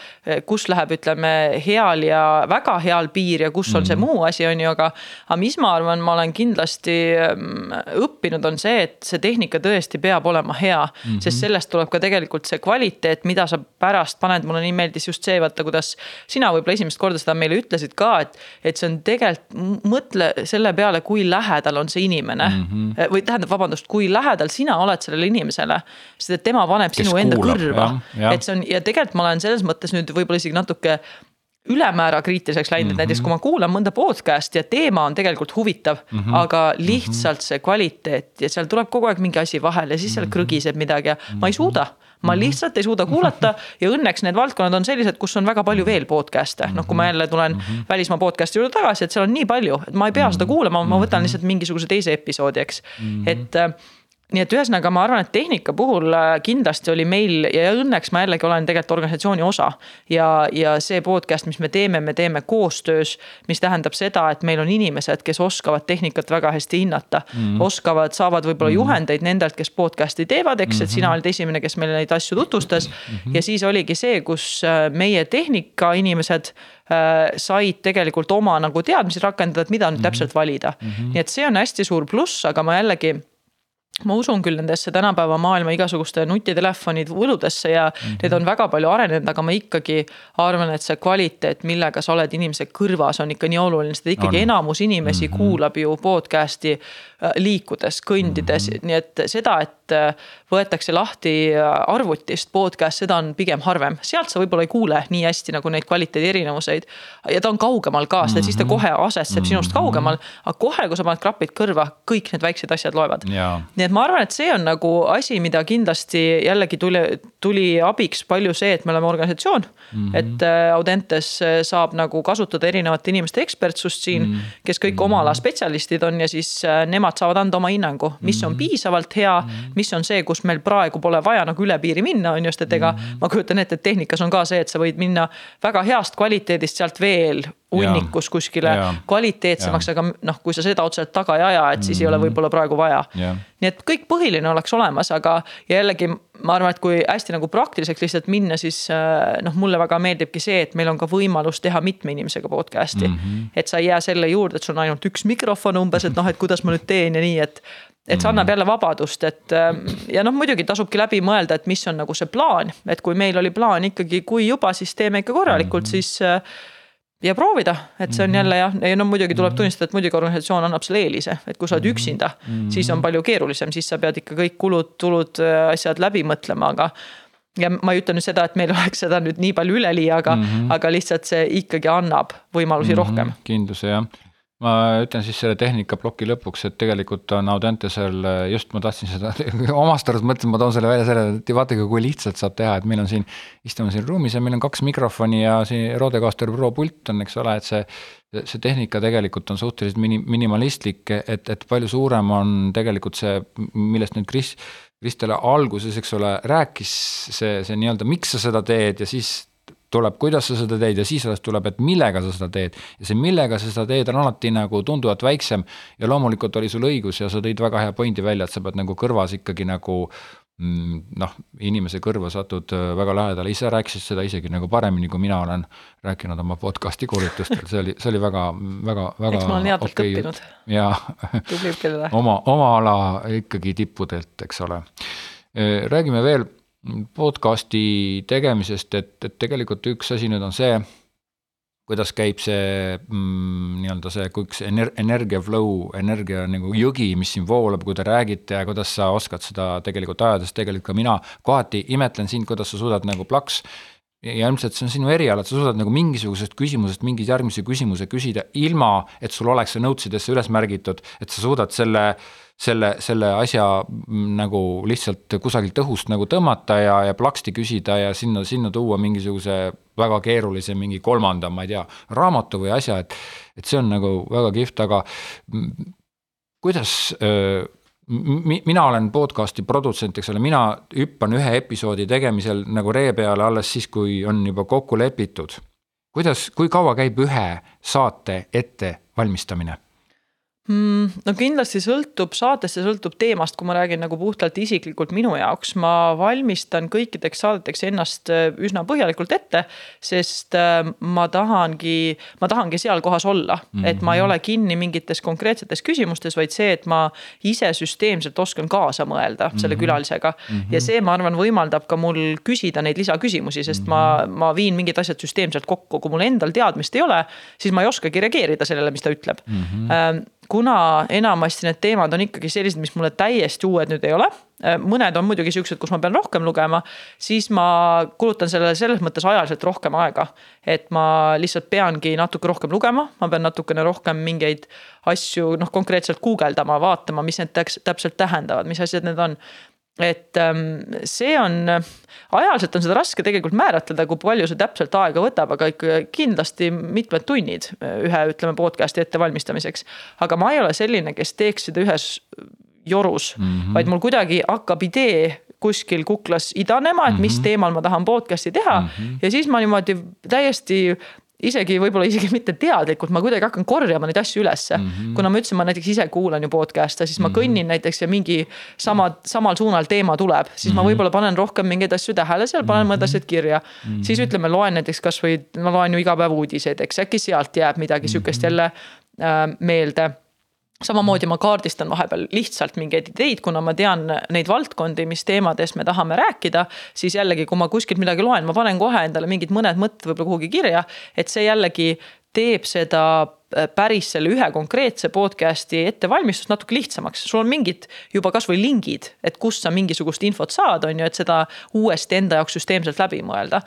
kus läheb, ütleme heal ja väga heal piir ja kus on mm -hmm. see mhm. muu asi, on ju, aga. aga mis ma arvan, ma olen kindlasti mm, õppinud, on see, et see tehnika tõesti peab olema hea mm. -hmm. sest sellest tuleb ka tegelikult see kvaliteet, mida sa pärast paned, mulle nii meeldis just see, vaata, kuidas sina võib-olla esimest korda seda meile ütlesid ka, et, et see on tegelikult mõtle selle peale, kui lähedal on see inimene mm. -hmm. või tähendab, vabandust, kui lähedal sina oled sellele inimesele. sest et tema paneb Kes sinu enda kuulab, kõrva, et see on ja tegelikult ma olen selles mõttes nüüd võib-olla isegi natuke ülemäära kriitiliseks läinud mm, -hmm. et näiteks mhm. kui ma kuulan mõnda podcast'i ja teema on tegelikult huvitav mm, -hmm. aga lihtsalt see kvaliteet ja seal tuleb kogu aeg mingi asi vahele ja siis seal mhm. krõgiseb midagi ja ma ei suuda ma mhm. lihtsalt ei suuda kuulata ja õnneks need valdkonnad on sellised, kus on väga palju veel podcast'e, noh, kui ma jälle tulen välismaa podcast'i juurde tagasi, et seal on nii palju, et ma ei pea seda kuulama, ma võtan lihtsalt mingisuguse teise episoodi, eks, et nii et ühesõnaga, ma arvan, et tehnika puhul äh, kindlasti oli meil ja õnneks ma jällegi olen tegelikult organisatsiooni osa. ja, ja see podcast, mis me teeme, me teeme koostöös, mis tähendab seda, et meil on inimesed, kes oskavad tehnikat väga hästi hinnata mm. -hmm. oskavad, saavad võib-olla mm -hmm. juhendeid nendelt, kes podcast'i teevad, eks mm, -hmm. et sina mhm. olid esimene, kes meile neid asju tutvustas mm. -hmm. ja siis oligi see, kus äh, meie tehnika inimesed äh, said tegelikult oma nagu teadmisi rakendada, et mida nüüd mm -hmm. täpselt valida mm. -hmm. nii et see on hästi suur pluss, aga ma jällegi ma usun küll nendesse tänapäeva maailma igasuguste nutitelefonide võludesse ja mm -hmm. need on väga palju arenenud, aga ma ikkagi arvan, et see kvaliteet, millega sa oled inimese kõrvas, on ikka nii oluline, sest ikkagi on. enamus inimesi mm -hmm. kuulab ju podcast'i äh, liikudes, kõndides mm, -hmm. nii et seda, et et äh, võetakse lahti arvutist podcast, seda on pigem harvem. sealt sa võib-olla ei kuule nii hästi nagu neid kvaliteedi erinevuseid. ja ta on kaugemal ka, sest mm -hmm. siis ta mhm. kohe asetseb mm -hmm. sinust kaugemal. aga kohe, kui sa paned krapid kõrva, kõik need väiksed asjad loevad. nii et ma arvan, et see on nagu asi, mida kindlasti jällegi tuli, tuli abiks palju see, et me oleme organisatsioon mm. -hmm. et äh, Audentes saab nagu kasutada erinevate inimeste ekspertsust siin mm, -hmm. kes kõik oma ala spetsialistid on ja siis äh, nemad saavad anda oma hinnangu, mis on mhm. piisavalt hea, mhm. Mis on see, kus meil praegu pole vaja nagu üle piiri minna, on just, et ega mm -hmm. ma kujutan ette, et tehnikas on ka see, et sa võid minna väga heast kvaliteedist sealt veel hunnikus kuskile ja. kvaliteetsemaks, aga noh, kui sa seda otseselt taga ei aja, et siis mm -hmm. ei ole mhm. võib-olla praegu vaja. nii et kõik põhiline oleks olemas, aga jällegi ma arvan, et kui hästi nagu praktiliseks lihtsalt minna, siis äh, noh, mulle väga meeldibki see, et meil on ka võimalus teha mitme inimesega podcast'i mm. -hmm. et sa ei jää selle juurde, et sul on ainult üks mikrofon umbes, et noh, et kuidas ma nüüd teen ja nii, et et see annab jälle vabadust, et ähm, ja noh, muidugi tasubki läbi mõelda, et mis on nagu see plaan, et kui meil oli plaan ikkagi, kui juba, siis teeme ikka korralikult, mhm. siis. Äh, ja proovida, et see on mhm. jälle jah, ja no muidugi tuleb mhm. tunnistada, et muidugi organisatsioon annab selle eelise, et kui sa oled üksinda, siis on palju keerulisem, siis sa pead ikka kõik kulud, tulud, äh, asjad läbi mõtlema, aga ja ma ei ütle nüüd seda, et meil oleks seda nüüd nii palju üleliia, aga mm, -hmm. aga lihtsalt see ikkagi annab võimalusi mm -hmm. rohkem. kindluse jah ma ütlen siis selle tehnikaploki lõpuks, et tegelikult on Audentesel, just ma tahtsin seda omast arust mõtlesin, ma toon selle välja selle, et vaadake, kui lihtsalt saab teha, et meil on siin, istume siin ruumis ja meil on kaks mikrofoni ja siin Rodecaster Pro pult on, eks ole, et see see tehnika tegelikult on suhteliselt mini-, minimalistlik, et, et palju suurem on tegelikult see, millest nüüd Kris, Kristel alguses, eks ole, rääkis, see, see nii-öelda, miks sa seda teed ja siis tuleb, kuidas sa seda teed ja siis alles tuleb, et millega sa seda teed. ja see, millega sa seda teed, on alati nagu tunduvalt väiksem ja loomulikult oli sul õigus ja sa tõid väga hea pointi välja, et sa pead nagu kõrvas ikkagi nagu mm, noh, inimese kõrva satud äh, väga lähedale, ise rääkisid seda isegi nagu paremini, kui mina olen rääkinud oma podcast'i koolitustel, see oli, see oli väga, väga, väga. eks ma olen headelt okay õppinud. jaa. oma, oma ala ikkagi tippudelt, eks ole. Äh, räägime veel podcast'i tegemisest, et, et tegelikult üks asi nüüd on see, kuidas käib see mm, nii-öelda see, kui üks ener-, energia flow, energia nagu jõgi, mis siin voolab, kui te räägite ja kuidas sa oskad seda tegelikult ajada, sest tegelikult ka mina kohati imetlen sind, kuidas sa suudad nagu plaks. Ja ilmselt see on sinu eriala, et sa suudad nagu mingisugusest küsimusest mingi järgmise küsimuse küsida, ilma et sul oleks see notes idesse üles märgitud, et sa suudad selle, selle, selle asja nagu lihtsalt kusagilt õhust nagu tõmmata ja, ja plaksti küsida ja sinna, sinna tuua mingisuguse väga keerulise mingi kolmanda, ma ei tea, raamatu või asja, et, et see on nagu väga kihvt, aga kuidas öö, mina olen podcast'i produtsent, eks ole, mina hüppan ühe episoodi tegemisel nagu ree peale alles siis, kui on juba kokku lepitud. kuidas, kui kaua käib ühe saate ettevalmistamine? Mm,? no kindlasti sõltub saatest ja sõltub teemast, kui ma räägin nagu puhtalt isiklikult minu jaoks, ma valmistan kõikideks saadeteks ennast äh, üsna põhjalikult ette. sest äh, ma tahangi, ma tahangi seal kohas olla mm, -hmm. et ma ei mhm. ole kinni mingites konkreetsetes küsimustes, vaid see, et ma ise süsteemselt oskan kaasa mõelda mm -hmm. selle külalisega mm. -hmm. ja see, ma arvan, võimaldab ka mul küsida neid lisaküsimusi, sest mm -hmm. ma, mhm. ma viin mingid asjad süsteemselt kokku, kui mul endal teadmist ei ole, siis ma ei oskagi reageerida sellele, mis ta ütleb mm. -hmm kuna enamasti need teemad on ikkagi sellised, mis mulle täiesti uued nüüd ei ole. Äh, mõned on muidugi siuksed, kus ma pean rohkem lugema, siis ma kulutan sellele selles mõttes ajaliselt rohkem aega. et ma lihtsalt peangi natuke rohkem lugema, ma pean natukene rohkem mingeid asju noh, konkreetselt guugeldama, vaatama, mis need täpselt tähendavad, mis asjad need on et ähm, see on, ajaliselt on seda raske tegelikult määratleda, kui palju see täpselt aega võtab, aga ikka kindlasti mitmed tunnid ühe, ütleme podcast'i ettevalmistamiseks. aga ma ei ole selline, kes teeks seda ühes jorus mm, -hmm. vaid mul kuidagi hakkab idee kuskil kuklas idanema, et mis mm -hmm. teemal ma tahan podcast'i teha mm. -hmm. ja siis ma niimoodi täiesti isegi võib-olla isegi mitte teadlikult, ma kuidagi hakkan korjama neid asju ülesse mm. -hmm. kuna ma ütlesin, ma näiteks ise kuulan ju podcast'e, siis ma mm -hmm. kõnnin näiteks ja mingi sama, samal suunal teema tuleb, siis mm -hmm. ma mhm. võib-olla panen rohkem mingeid asju tähele seal, panen mõned asjad kirja mm. -hmm. siis ütleme, loen näiteks kasvõi, ma loen ju iga päev uudiseid, eks äkki sealt jääb midagi sihukest mm -hmm. jälle äh, meelde samamoodi ma kaardistan vahepeal lihtsalt mingeid ideid, kuna ma tean neid valdkondi, mis teemadest me tahame rääkida. siis jällegi, kui ma kuskilt midagi loen, ma panen kohe endale mingid mõned mõtted võib-olla kuhugi kirja, et see jällegi teeb seda päris selle ühe konkreetse podcast'i ettevalmistust natuke lihtsamaks. sul on mingid juba kasvõi lingid, et kust sa mingisugust infot saad, on ju, et seda uuesti enda jaoks süsteemselt läbi mõelda.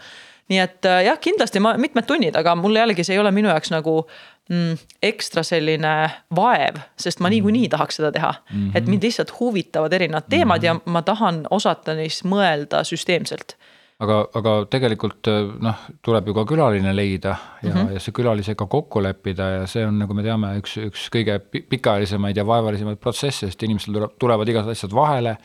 nii et äh, jah, kindlasti ma mitmed tunnid, aga mul jällegi see ei ole minu jaoks nagu mm, ekstra selline vaev, sest ma niikuinii tahaks seda teha mm. -hmm. et mind lihtsalt huvitavad erinevad teemad mm -hmm. ja ma tahan osata neist mõelda süsteemselt aga, aga tegelikult noh, tuleb ju ka külaline leida ja mm, -hmm. ja see külalisega kokku leppida ja see on, nagu me teame, üks, üks kõige pikaajalisemaid ja vaevalisemaid protsesse, sest inimestel tuleb, tulevad igasugused asjad vahele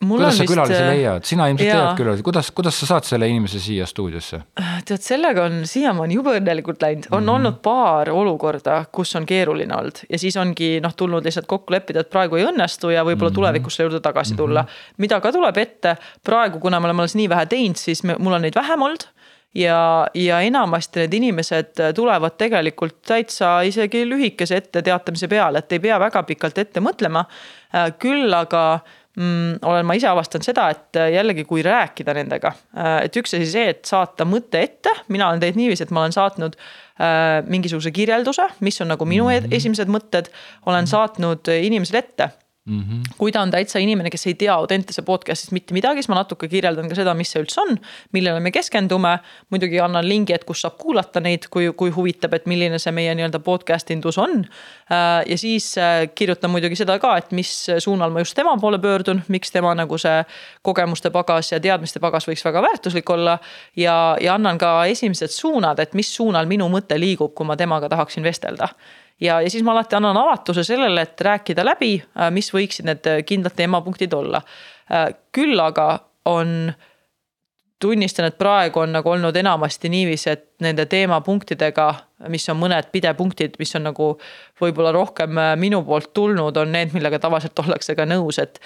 kuidas sa vist... külalisi äh, leiad, sina ilmselt jaa. tead külalisi, kuidas, kuidas sa saad selle inimese siia stuudiosse? tead, sellega on siiamaani jube õnnelikult läinud, on mm -hmm. olnud paar olukorda, kus on keeruline olnud ja siis ongi noh, tulnud lihtsalt kokku leppida, et praegu ei õnnestu ja võib-olla mm -hmm. tulevikus selle juurde tagasi mhm. tulla mm. -hmm. mida ka tuleb ette, praegu, kuna me oleme alles nii vähe teinud, siis me, mul on neid vähem olnud ja, ja enamasti need inimesed tulevad tegelikult täitsa isegi lühikese etteteatamise peale, et ei pea väga pikalt ette mõtlema. Äh, küll aga mm, olen ma ise avastanud seda, et äh, jällegi, kui rääkida nendega, äh, et üks asi see, et saata mõte ette, mina olen teinud niiviisi, et ma olen saatnud äh, mingisuguse kirjelduse, mis on nagu minu mm -hmm. esimesed mõtted, olen saatnud inimesele ette Mm -hmm. kui ta on täitsa inimene, kes ei tea Audentese podcast'ist mitte midagi, siis ma natuke kirjeldan ka seda, mis see üldse on, millele me keskendume. muidugi annan lingi, et kus saab kuulata neid, kui, kui huvitab, et milline see meie nii-öelda podcast indus on. Äh, ja siis äh, kirjutan muidugi seda ka, et mis suunal ma just tema poole pöördun, miks tema nagu see kogemuste pagas ja teadmiste pagas võiks väga väärtuslik olla. ja, ja annan ka esimesed suunad, et mis suunal minu mõte liigub, kui ma temaga tahaksin vestelda ja, ja siis ma alati annan avatuse sellele, et rääkida läbi, äh, mis võiksid need äh, kindlad teemapunktid olla. Äh, küll aga on, tunnistan, et praegu on nagu olnud enamasti niiviisi, et nende teemapunktidega, mis on mõned pidepunktid, mis on nagu võib-olla rohkem minu poolt tulnud, on need, millega tavaliselt ollakse ka nõus, et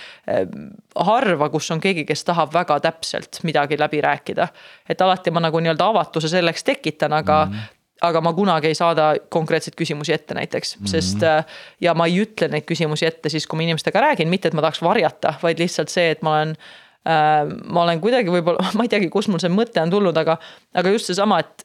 harva, kus on keegi, kes tahab väga täpselt midagi läbi rääkida. et alati ma nagu nii-öelda avatuse selleks tekitan, aga mm -hmm aga ma kunagi ei saada konkreetseid küsimusi ette näiteks mm, -hmm. sest äh, ja ma ei ütle neid küsimusi ette siis, kui ma inimestega räägin, mitte et ma tahaks varjata, vaid lihtsalt see, et ma olen ma olen kuidagi võib-olla, ma ei teagi, kust mul see mõte on tulnud, aga, aga just seesama, et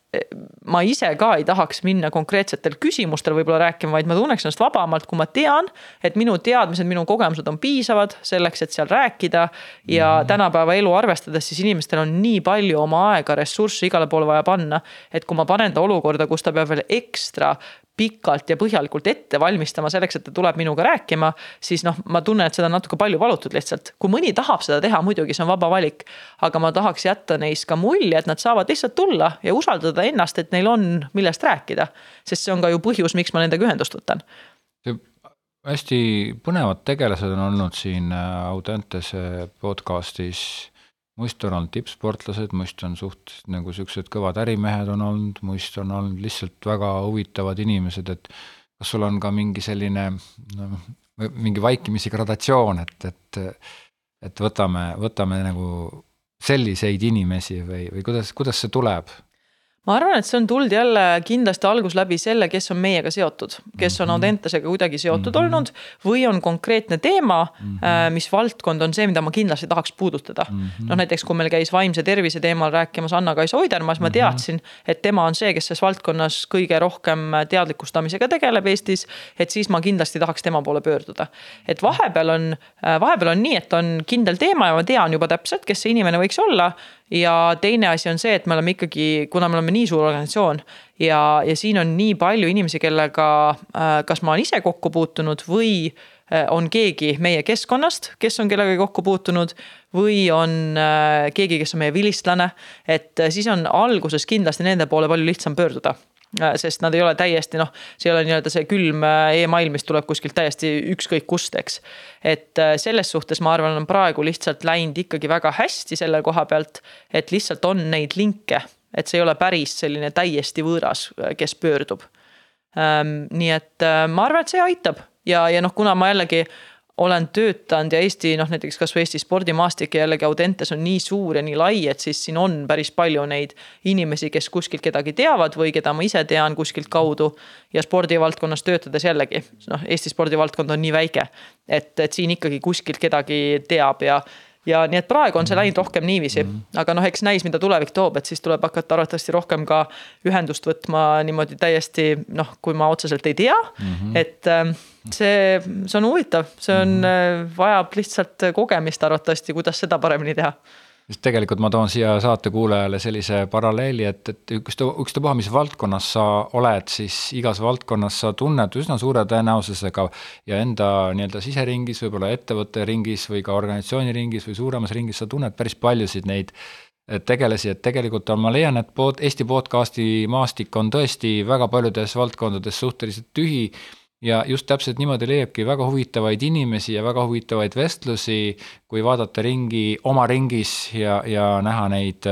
ma ise ka ei tahaks minna konkreetsetel küsimustel võib-olla rääkima, vaid ma tunneks ennast vabamalt, kui ma tean, et minu teadmised, minu kogemused on piisavad selleks, et seal rääkida. ja mm. tänapäeva elu arvestades, siis inimestel on nii palju oma aega, ressurssi igale poole vaja panna. et kui ma panen ta olukorda, kus ta peab veel ekstra pikalt ja põhjalikult ette valmistama selleks, et ta tuleb minuga rääkima, siis noh, ma tunnen, et seda on natuke palju valutud lihtsalt. kui mõni tahab seda teha, muidugi see on vaba valik. aga ma tahaks jätta neist ka mulje, et nad saavad lihtsalt tulla ja usaldada ennast, et neil on, millest rääkida. sest see on ka ju põhjus, miks ma nendega ühendust võtan. hästi põnevad tegelased on olnud siin äh, Audentese podcast'is muist on olnud tippsportlased, muist on suht nagu siuksed kõvad ärimehed on olnud, muist on olnud lihtsalt väga huvitavad inimesed, et kas sul on ka mingi selline noh, mingi vaikimisi gradatsioon, et, et et võtame, võtame nagu selliseid inimesi või, või kuidas, kuidas see tuleb? Ma arvan, et see on tulnud jälle kindlasti algus läbi selle, kes on meiega seotud, kes on mhm. Audentesega kuidagi seotud mm -hmm. olnud või on konkreetne teema mm, -hmm. mis valdkond on see, mida ma kindlasti tahaks puudutada mm -hmm.. noh, näiteks kui meil käis vaimse tervise teemal rääkimas Anna-Kaisa Oidermaa, siis ma mhm. teadsin, et tema on see, kes selles valdkonnas kõige rohkem teadlikustamisega tegeleb Eestis. et siis ma kindlasti tahaks tema poole pöörduda. et vahepeal on, äh, vahepeal on nii, et on kindel teema ja ma tean juba täpselt, kes see inimene võiks olla ja teine asi on see, et me oleme ikkagi, kuna me oleme nii suur organisatsioon ja, ja siin on nii palju inimesi, kellega äh, kas ma olen ise kokku puutunud või äh, on keegi meie keskkonnast, kes on kellegagi kokku puutunud või on äh, keegi, kes on meie vilistlane. et siis on alguses kindlasti nende poole palju lihtsam pöörduda sest nad ei ole täiesti noh, see ei ole nii-öelda see külm äh, email, mis tuleb kuskilt täiesti ükskõik kust, eks. et äh, selles suhtes ma arvan, on praegu lihtsalt läinud ikkagi väga hästi selle koha pealt, et lihtsalt on neid linke, et see ei ole päris selline täiesti võõras, kes pöördub. Ähm, nii et ma arvan, et see aitab ja, ja noh, kuna ma jällegi olen töötanud ja Eesti noh, näiteks kasvõi Eesti spordimaastik ja jällegi Audentes on nii suur ja nii lai, et siis siin on päris palju neid inimesi, kes kuskilt kedagi teavad või keda ma ise tean kuskilt kaudu. ja spordivaldkonnas töötades jällegi noh, Eesti spordivaldkond on nii väike, et, et siin ikkagi kuskilt kedagi teab ja ja nii et praegu on see läinud rohkem niiviisi mm, -hmm. aga noh, eks näis, mida tulevik toob, et siis tuleb hakata arvatavasti rohkem ka ühendust võtma niimoodi täiesti noh, kui ma otseselt ei tea mm, -hmm. et ähm, see, see on huvitav, see on mm, -hmm. vajab lihtsalt kogemist arvatavasti, kuidas seda paremini teha sest tegelikult ma toon siia saate kuulajale sellise paralleeli, et, et üksta, ükstapuha, mis valdkonnas sa oled, siis igas valdkonnas sa tunned üsna suure tõenäosusega ja enda nii-öelda siseringis, võib-olla ettevõtte ringis või ka organisatsiooni ringis või suuremas ringis, sa tunned päris paljusid neid tegelasi, et tegelikult on, ma leian, et pod, Eesti podcast'i maastik on tõesti väga paljudes valdkondades suhteliselt tühi ja just täpselt niimoodi leiabki väga huvitavaid inimesi ja väga huvitavaid vestlusi, kui vaadata ringi oma ringis ja, ja näha neid,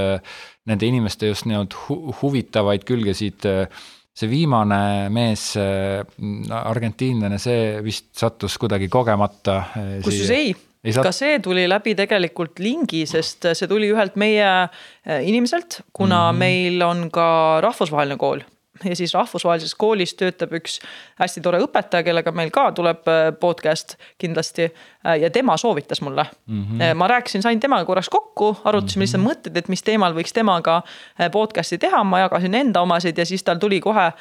nende inimeste just nii-öelda hu huvitavaid külgesid. see viimane mees, argentiinlane, see vist sattus kuidagi kogemata. kusjuures ei ei ka see tuli läbi tegelikult lingi, sest see tuli ühelt meie inimeselt, kuna mm -hmm. meil on ka rahvusvaheline kool ja siis rahvusvahelises koolis töötab üks hästi tore õpetaja, kellega meil ka tuleb äh, podcast kindlasti. Äh, ja tema soovitas mulle mm. -hmm. ma rääkisin, sain temaga korraks kokku, arutasime mm -hmm. lihtsalt mõtteid, et mis teemal võiks temaga podcast'i teha, ma jagasin enda omasid ja siis tal tuli kohe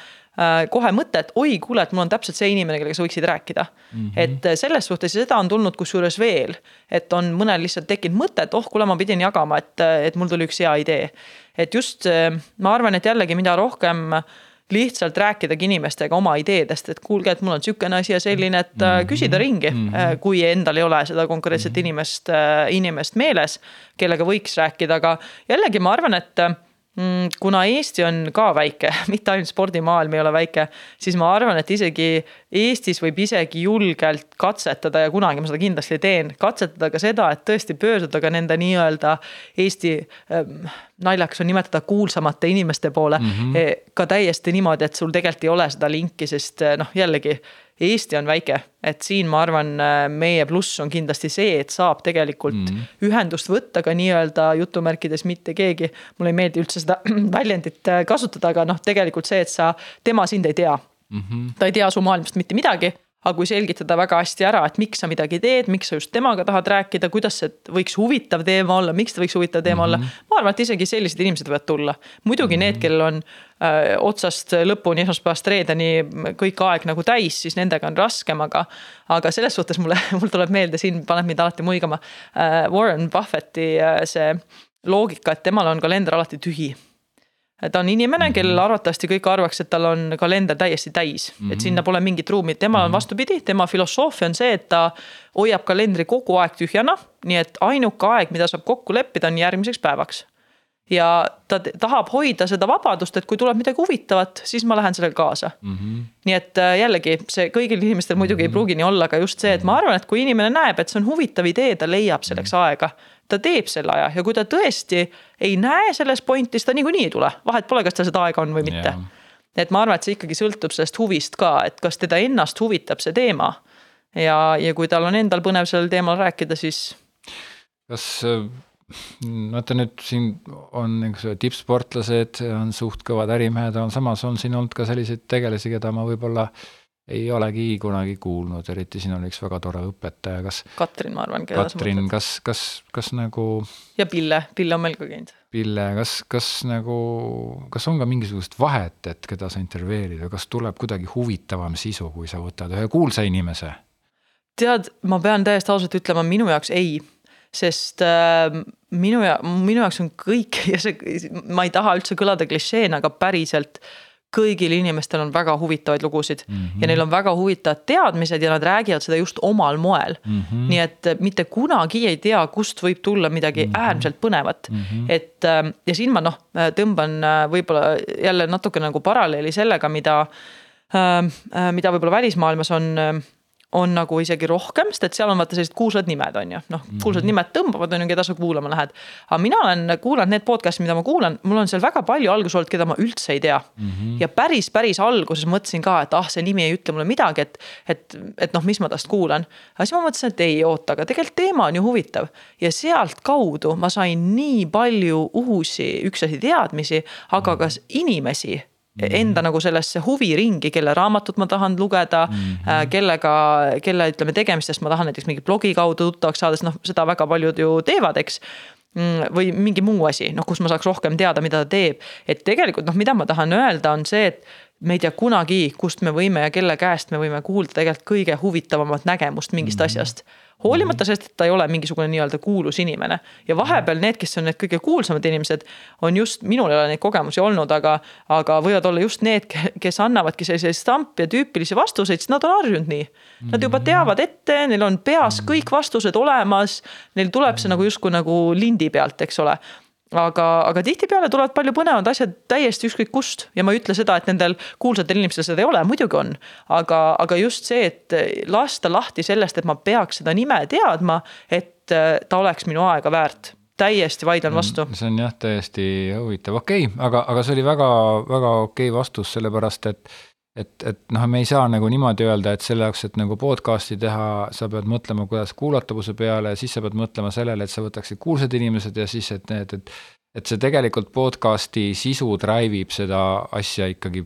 kohe mõte, et oi, kuule, et mul on täpselt see inimene, kellega sa võiksid rääkida mm. -hmm. et selles suhtes ja seda on tulnud kusjuures veel, et on mõnel lihtsalt tekkinud mõte, et oh, kuule, ma pidin jagama, et, et mul tuli üks hea idee. et just ma arvan, et jällegi, mida rohkem äh, lihtsalt rääkidagi inimestega oma ideedest, et kuulge, et mul on sihukene asi ja selline, et mm -hmm. küsida ringi mm, -hmm. kui endal ei ole seda konkreetset mm -hmm. inimest, äh, inimest meeles, kellega võiks rääkida, aga jällegi ma arvan, et kuna Eesti on ka väike, mitte ainult spordimaailm ei ole väike, siis ma arvan, et isegi Eestis võib isegi julgelt katsetada ja kunagi ma seda kindlasti teen, katsetada ka seda, et tõesti pöörduda ka nende nii-öelda Eesti ähm, naljakas on nimetada kuulsamate inimeste poole mm. -hmm. ka täiesti niimoodi, et sul tegelikult ei ole seda linki, sest äh, noh, jällegi Eesti on väike, et siin ma arvan, äh, meie pluss on kindlasti see, et saab tegelikult mm -hmm. ühendust võtta ka nii-öelda jutumärkides mitte keegi. mulle ei meeldi üldse seda väljendit äh, kasutada, aga noh, tegelikult see, et sa, tema sind ei tea mm. -hmm. ta ei tea su maailmast mitte midagi aga kui selgitada väga hästi ära, et miks sa midagi teed, miks sa just temaga tahad rääkida, kuidas see võiks huvitav teema olla, miks ta võiks huvitav teema mm -hmm. olla. Mhm. ma arvan, et isegi sellised inimesed võivad tulla. muidugi mm -hmm. need, kellel on äh, otsast lõpuni, esmaspäevast reedeni kõik aeg nagu täis, siis nendega on raskem, aga. aga selles suhtes mulle, mul tuleb meelde, siin paneb mind alati muigama äh, Warren Buffetti äh, see loogika, et temal on kalender alati tühi ta on inimene, kellel mhm. arvatavasti kõik arvaks, et tal on kalender täiesti täis mm, -hmm. et mhm. sinna pole mingit ruumi, temal on mhm. vastupidi, tema filosoofia on see, et ta hoiab kalendri kogu aeg tühjana. nii et ainuke aeg, mida saab kokku leppida, on järgmiseks päevaks. ja ta tahab hoida seda vabadust, et kui tuleb midagi huvitavat, siis ma lähen sellega kaasa mm. -hmm. nii et äh, jällegi see kõigil inimestel muidugi mm -hmm. ei pruugi nii olla, aga just see, et ma arvan, et kui inimene näeb, et see on huvitav idee, ta leiab selleks aega ta teeb selle aja ja kui ta tõesti ei näe selles pointi, siis ta niikuinii ei tule, vahet pole, kas tal seda aega on või mitte et ma arvan, et see ikkagi sõltub sellest huvist ka, et kas teda ennast huvitab see teema. ja, ja kui tal on endal põnev sellel teemal rääkida, siis. kas vaata nüüd siin on niisugused tippsportlased, on suht kõvad ärimehed, on samas on siin olnud ka selliseid tegelasi, keda ma võib-olla ei olegi kunagi kuulnud, eriti siin oli üks väga tore õpetaja, kas. Katrin, ma arvan. Katrin, kas, kas, kas nagu. ja Pille, Pille on meil ka käinud. Pille, kas, kas nagu, kas on ka mingisugust vahet, et keda sa intervjueerid või kas tuleb kuidagi huvitavam sisu, kui sa võtad ühe kuulsa inimese? tead, ma pean täiesti ausalt ütlema, minu jaoks ei sest äh, minu ja minu jaoks on kõik ja see, ma ei taha üldse kõlada klišeena, aga päriselt kõigil inimestel on väga huvitavaid lugusid mm -hmm. ja neil on väga huvitavad teadmised ja nad räägivad seda just omal moel mm. -hmm. nii et mitte kunagi ei tea, kust võib tulla midagi mm -hmm. äärmiselt põnevat mm. -hmm. et ähm, ja siin ma noh, tõmban äh, võib-olla jälle natuke nagu paralleeli sellega, mida, ähm, äh, mida võib-olla välismaailmas on ähm, on nagu isegi rohkem, sest et seal on vaata sellised kuulsad nimed on ju, noh mm -hmm. kuulsad nimed tõmbavad, on ju, keda sa kuulama lähed. aga mina olen kuulanud need podcast'id, mida ma kuulan, mul on seal väga palju alguses olnud, keda ma üldse ei tea mm. -hmm. ja päris, päris alguses mõtlesin ka, et ah, see nimi ei ütle mulle midagi, et, et, et noh, mis ma tast kuulan. aga siis ma mõtlesin, et ei oota, aga tegelikult teema on ju huvitav ja sealtkaudu ma sain nii palju uusi, üks asi teadmisi, aga ka inimesi enda nagu sellesse huviringi, kelle raamatut ma tahan lugeda mm, -hmm. kellega, kelle ütleme tegemistest ma tahan näiteks mingi blogi kaudu tuttavaks saada, sest noh, seda väga paljud ju teevad, eks mm, või mingi muu asi, noh, kus ma saaks rohkem teada, mida ta teeb. et tegelikult noh, mida ma tahan öelda, on see, et me ei tea kunagi, kust me võime ja kelle käest me võime kuulda tegelikult kõige huvitavamat nägemust mingist mm -hmm. asjast hoolimata sellest, et ta ei ole mingisugune nii-öelda kuulus inimene. ja vahepeal need, kes on need kõige kuulsamad inimesed, on just, minul ei ole neid kogemusi olnud, aga, aga võivad olla just need, kes annavadki selliseid stampi ja tüüpilisi vastuseid, sest nad on harjunud nii. Nad juba teavad ette, neil on peas kõik vastused olemas, neil tuleb see nagu justkui nagu lindi pealt, eks ole aga, aga tihtipeale tulevad palju põnevad asjad täiesti ükskõik kust ja ma ei ütle seda, et nendel kuulsatel inimestel seda ei ole, muidugi on. aga, aga just see, et lasta lahti sellest, et ma peaks seda nime teadma, et äh, ta oleks minu aega väärt täiesti vaidlen vastu. see on jah, täiesti huvitav, okei okay,, aga, aga see oli väga, väga okei okay vastus, sellepärast et et, et noh, me ei saa nagu niimoodi öelda, et selle jaoks, et nagu podcast'i teha, sa pead mõtlema, kuidas kuulatavuse peale ja siis sa pead mõtlema sellele, et sa võtaksid kuulsad inimesed ja siis, et need, et et see tegelikult podcast'i sisu drive ib seda asja ikkagi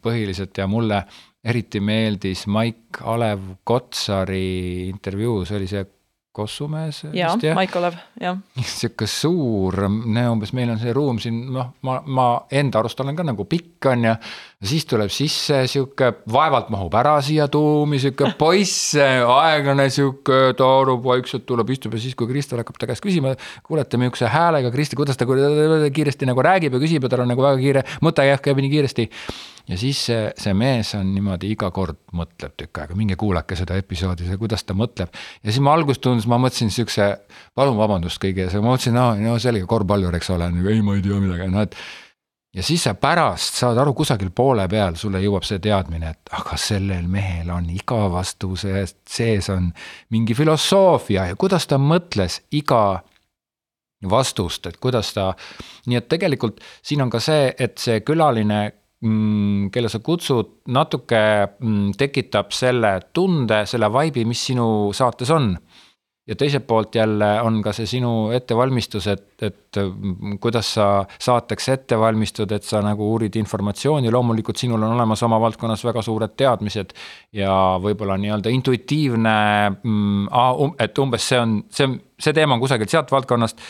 põhiliselt. Ja mulle eriti meeldis Maik Alev Kotsari intervjuu, see oli see Kossumees. jaa, Maik Olev, jah. sihuke suur, umbes meil on see ruum siin, noh, ma, ma enda arust olen ka nagu pikk, on ju. siis tuleb sisse sihuke, vaevalt mahub ära siia tuumi, sihuke poiss, aeglane sihuke, taarub vaikselt, tuleb, istub ja siis, kui Kristel hakkab ta käest küsima. kuulete, mihukese häälega, Kristi, kuidas ta kiiresti nagu räägib ja küsib ja tal on nagu väga kiire, mõte käib nii kiiresti ja siis see, see mees on niimoodi iga kord mõtleb tükk aega, minge kuulake seda episoodi, kuidas ta mõtleb. ja siis ma alguses tundus, ma mõtlesin siukse, palun vabandust kõige ees, ma mõtlesin, no, no selge korvpallur, eks ole, ei, ma ei tea midagi, noh et. ja siis sa pärast saad aru, kusagil poole peal sulle jõuab see teadmine, et aga sellel mehel on iga vastuse sees on mingi filosoofia ja kuidas ta mõtles iga vastust, et kuidas ta, nii et tegelikult siin on ka see, et see külaline kelle sa kutsud, natuke mm, tekitab selle tunde, selle vibe'i, mis sinu saates on. ja teiselt poolt jälle on ka see sinu ettevalmistus, et, et mm, kuidas sa saateks ette valmistud, et sa nagu uurid informatsiooni, loomulikult sinul on olemas oma valdkonnas väga suured teadmised. ja võib-olla nii-öelda intuitiivne, et umbes see on, see, see teema on kusagilt sealt valdkonnast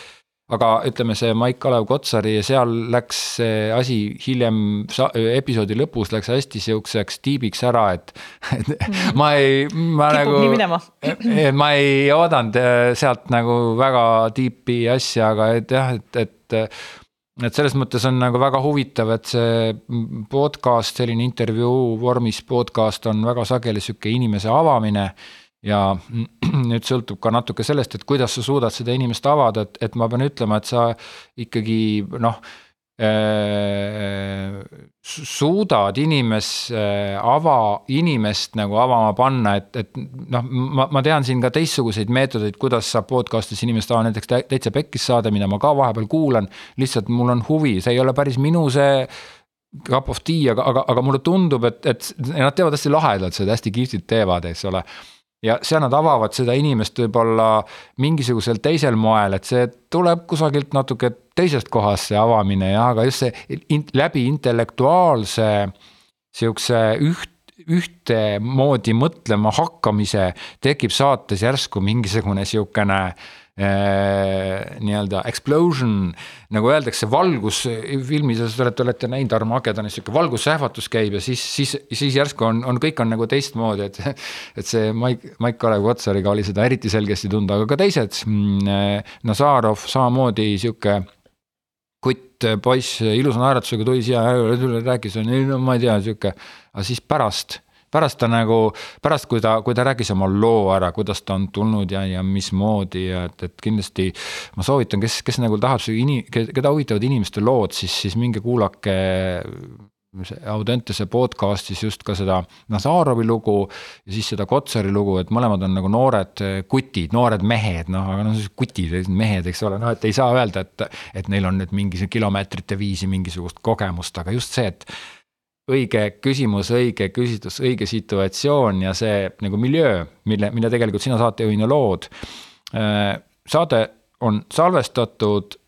aga ütleme, see Maik-Kalev Kotsari ja seal läks see asi hiljem episoodi lõpus läks hästi sihukeseks tiibiks ära, et, et mm. ma ei, ma Kipub nagu. ma ei oodanud äh, sealt nagu väga tiipi asja, aga et jah, et, et et selles mõttes on nagu väga huvitav, et see podcast, selline intervjuu vormis podcast on väga sageli sihuke inimese avamine ja nüüd sõltub ka natuke sellest, et kuidas sa suudad seda inimest avada, et, et ma pean ütlema, et sa ikkagi noh äh,. suudad inimes äh,, ava, inimest nagu avama panna, et, et noh, ma, ma tean siin ka teistsuguseid meetodeid, kuidas saab podcast'is inimest avada, näiteks täitsa pekkis saade, mida ma ka vahepeal kuulan. lihtsalt mul on huvi, see ei ole päris minu see cup of tea, aga, aga, aga mulle tundub, et, et nad teevad hästi lahedalt seda, hästi kihvtilt teevad, eks ole ja seal nad avavad seda inimest võib-olla mingisugusel teisel moel, et see tuleb kusagilt natuke teisest kohast, see avamine ja, aga just see in, läbi intellektuaalse sihukese üht, ühtemoodi mõtlema hakkamise tekib saates järsku mingisugune sihukene Äh, nii-öelda explosion, nagu öeldakse, valgus filmis, te olete, olete näinud Armagedonis sihuke valgussähvatus käib ja siis, siis, siis järsku on, on, kõik on nagu teistmoodi, et. et see Maik, Maik-Kalev Kotsariga oli seda eriti selgesti tunda, aga ka teised, mm, Nazarov samamoodi sihuke kutt poiss ilusa naeratusega tuli siia, rääkis, no ma ei tea, sihuke, aga siis pärast pärast ta nagu, pärast, kui ta, kui ta rääkis oma loo ära, kuidas ta on tulnud ja, ja mismoodi ja et, et kindlasti ma soovitan, kes, kes nagu tahab, keda huvitavad inimeste lood, siis, siis minge kuulake Audentese podcast'is just ka seda Nazarovi lugu ja siis seda Kotsari lugu, et mõlemad on nagu noored kutid, noored mehed, noh, aga noh, kutid, mehed, eks ole, noh, et ei saa öelda, et, et neil on nüüd mingi kilomeetrite viisi mingisugust kogemust, aga just see, et õige küsimus, õige küsitlus, õige situatsioon ja see nagu miljöö, mille, mille tegelikult sina saatejuhina lood. Äh, saade on salvestatud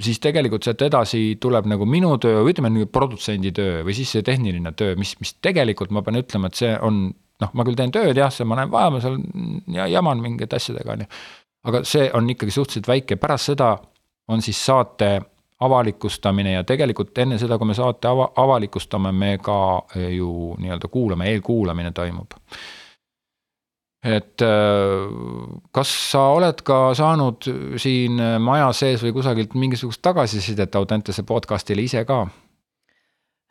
siis tegelikult sealt edasi tuleb nagu minu töö või ütleme, produtsendi töö või siis see tehniline töö, mis, mis tegelikult ma pean ütlema, et see on noh, ma küll teen tööd jah, ma näen vaeva seal ja jaman mingite asjadega, on ju. aga see on ikkagi suhteliselt väike, pärast seda on siis saate avalikustamine ja tegelikult enne seda, kui me saate ava-, avalikustame, me ka eh, ju nii-öelda kuulame, eelkuulamine toimub. et eh, kas sa oled ka saanud siin maja sees või kusagilt mingisugust tagasisidet Audentese podcast'ile ise ka?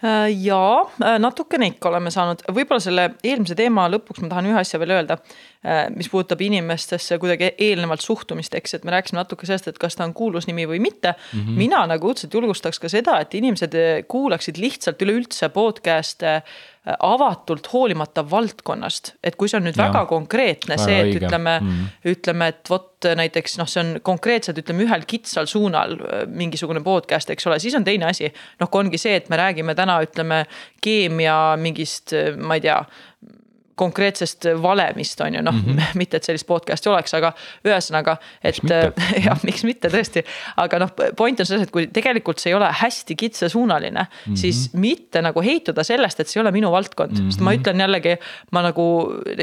Äh, jaa, äh, natukene ikka oleme saanud, võib-olla selle eelmise teema lõpuks ma tahan ühe asja veel öelda. Äh, mis puudutab inimestesse kuidagi eelnevalt suhtumist, eks, et me rääkisime natuke sellest, et kas ta on kuulsusnimi või mitte mm. -hmm. mina nagu õudselt julgustaks ka seda, et inimesed kuulaksid lihtsalt üleüldse podcast'e avatult hoolimata valdkonnast, et kui see on nüüd ja. väga konkreetne, see, et õige. ütleme mm, ütleme, et vot näiteks noh, see on konkreetselt ütleme ühel kitsal suunal mingisugune podcast, eks ole, siis on teine asi. noh, kui ongi see, et me räägime täna ütleme keemia mingist, ma ei tea konkreetsest valemist on ju noh mm, -hmm. mitte et sellist podcast'i oleks, aga ühesõnaga, et jah, miks mitte tõesti. aga noh, point on selles, et kui tegelikult see ei ole hästi kitsasuunaline mm, -hmm. siis mitte nagu heituda sellest, et see ei ole minu valdkond mm, -hmm. sest ma mhm. ütlen jällegi, ma nagu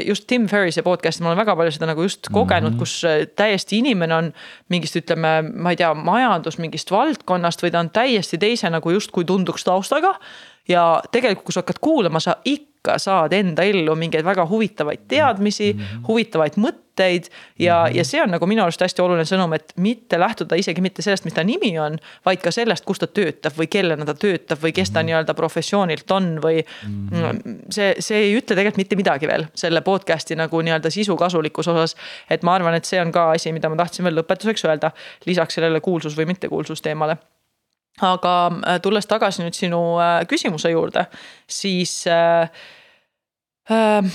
just Tim Ferrise podcast'i, ma olen väga palju seda nagu just kogenud mm, -hmm. kus täiesti inimene on mingist, ütleme, ma ei tea, majandus mingist valdkonnast või ta on täiesti teise nagu justkui tunduks taustaga ja tegelikult, kui sa hakkad kuulama, sa ikka saad enda ellu mingeid väga huvitavaid teadmisi mm, -hmm. huvitavaid mõtteid ja mm, -hmm. ja see on nagu minu arust hästi oluline sõnum, et mitte lähtuda isegi mitte sellest, mis ta nimi on, vaid ka sellest, kus ta töötab või kellena ta töötab või kes ta mm -hmm. nii-öelda professioonilt on või mm. -hmm. see, see ei ütle tegelikult mitte midagi veel selle podcast'i nagu nii-öelda sisu kasulikkuse osas. et ma arvan, et see on ka asi, mida ma tahtsin veel lõpetuseks öelda, lisaks sellele kuulsus või mittekuulsus teemale aga äh, tulles tagasi nüüd sinu äh, küsimuse juurde, siis äh, äh,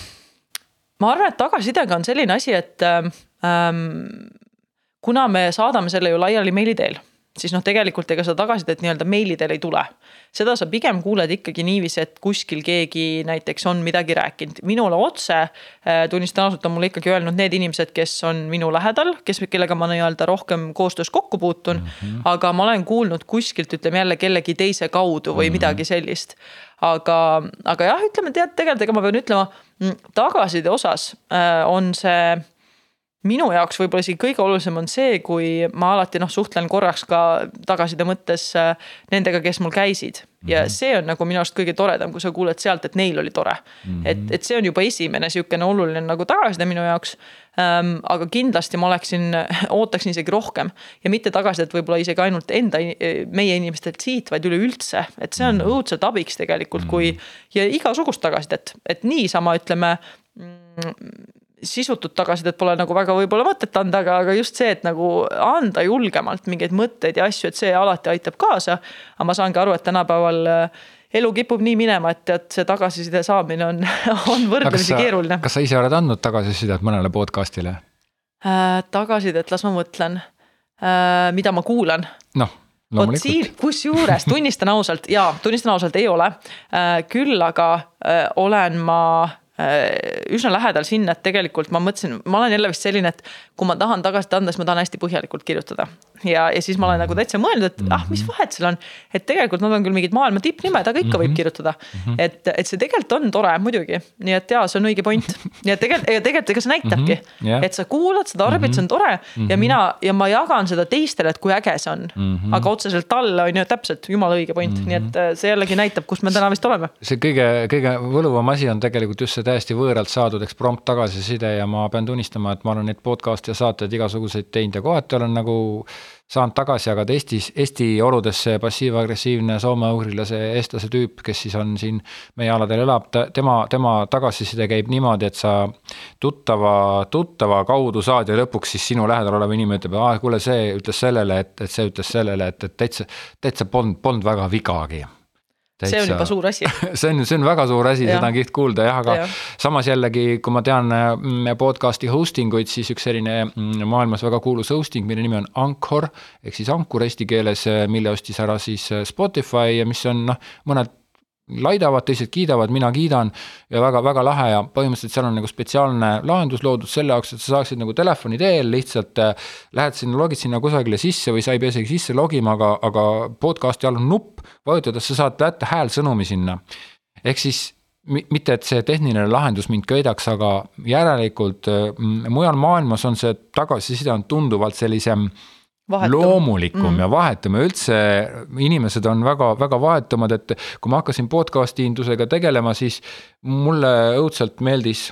ma arvan, et tagasisidega on selline asi, et äh, kuna me saadame selle ju laiali meili teel siis noh, tegelikult ega seda tagasisidet nii-öelda meili teel ei tule. seda sa pigem kuuled ikkagi niiviisi, et kuskil keegi näiteks on midagi rääkinud, minule otse äh, tunnistan ausalt, on mulle ikkagi öelnud need inimesed, kes on minu lähedal, kes, kellega ma nii-öelda rohkem koostöös kokku puutun mm. -hmm. aga ma olen kuulnud kuskilt, ütleme jälle kellegi teise kaudu või mm -hmm. midagi sellist. aga, aga jah, ütleme tead, tegelikult ega ma pean ütlema, mm, tagasiside osas äh, on see minu jaoks võib-olla isegi kõige olulisem on see, kui ma alati noh, suhtlen korraks ka tagasiside mõttes äh, nendega, kes mul käisid. ja mm -hmm. see on nagu minu arust kõige toredam, kui sa kuuled sealt, et neil oli tore mm. -hmm. et, et see on juba esimene sihukene oluline nagu tagasiside minu jaoks ähm,. aga kindlasti ma oleksin, ootaksin isegi rohkem ja mitte tagasisidet võib-olla isegi ainult enda, meie inimestelt siit, vaid üleüldse, et see on mm -hmm. õudselt abiks tegelikult, kui mhm. ja igasugust tagasisidet, et niisama ütleme mm, sisutut tagasisidet pole nagu väga võib-olla mõtet anda, aga, aga just see, et nagu anda julgemalt mingeid mõtteid ja asju, et see alati aitab kaasa. aga ma saangi aru, et tänapäeval äh, elu kipub nii minema, et tead, see tagasiside saamine on, on võrdlemisi keeruline. kas sa ise oled andnud tagasisidet mõnele podcast'ile äh,? tagasisidet, las ma mõtlen äh,, mida ma kuulan. noh vot siin, kusjuures tunnistan ausalt, jaa, tunnistan ausalt, ei ole äh,. küll aga äh, olen ma üsna lähedal sinna, et tegelikult ma mõtlesin, ma olen jälle vist selline, et kui ma tahan tagasisidet anda, siis ma tahan hästi põhjalikult kirjutada. Ja, ja siis ma olen nagu täitsa mõelnud, et ah, mis mhm. vahet seal on. et tegelikult nad on küll mingid maailma tippnimed, aga ikka võib mhm. kirjutada. Mhm. et, et see tegelikult on tore muidugi, nii et jaa, see on õige point. et tegelikult, ega tegelikult, ega see näitabki mm, -hmm. yeah. et sa kuulad, sa tarbid, see on tore mm -hmm. ja mina ja ma jagan seda teistele, et kui äge see on mm. -hmm. aga otseselt talle on ju täpselt jumala õige point mm, -hmm. nii et äh, see jällegi näitab, kus me täna vist oleme. see kõige, kõige võluvam asi on tegelikult just see täiesti võõralt saadud eksprompt tagasiside ja ma pean tunnistama, et ma olen neid podcast'e ja saateid igasuguseid teinud ja kohati olen nagu saanud tagasi jagada Eestis, Eesti oludesse passiiv-agressiivne soome-ugrilase eestlase tüüp, kes siis on siin meie aladel elab, ta, tema, tema tagasiside käib niimoodi, et sa tuttava, tuttava kaudu saad ja lõpuks siis sinu lähedal olev inimene ütleb, aa kuule, see ütles sellele, et, et see ütles sellele, et, et täitsa, täitsa polnud, polnud väga vigagi Täitsa, see on juba suur asi see on, see on väga suur asi, seda on kihvt kuulda jah, aga ja. samas jällegi, kui ma tean mm, podcast'i hosting uid, siis üks selline mm, maailmas väga kuulus hosting, mille nimi on Anchor. ehk siis ankur eesti keeles, mille ostis ära siis Spotify ja mis on noh, mõned laidavad, teised kiidavad, mina kiidan ja väga-väga lahe ja põhimõtteliselt seal on nagu spetsiaalne lahendus loodud selle jaoks, et sa saaksid nagu telefoni teel lihtsalt äh, lähed sinna, logid sinna kusagile sisse või sa ei pea isegi sisse logima, aga, aga podcast'i all on nupp, vajutades sa saad jätta häälsõnumi sinna. ehk siis mitte, et see tehniline lahendus mind köidaks, aga järelikult mujal maailmas on see tagasiside on tunduvalt sellisem Vahetum. loomulikum mm. ja vahetum ja üldse inimesed on väga-väga vahetumad, et kui ma hakkasin podcast'i indusega tegelema, siis mulle õudselt meeldis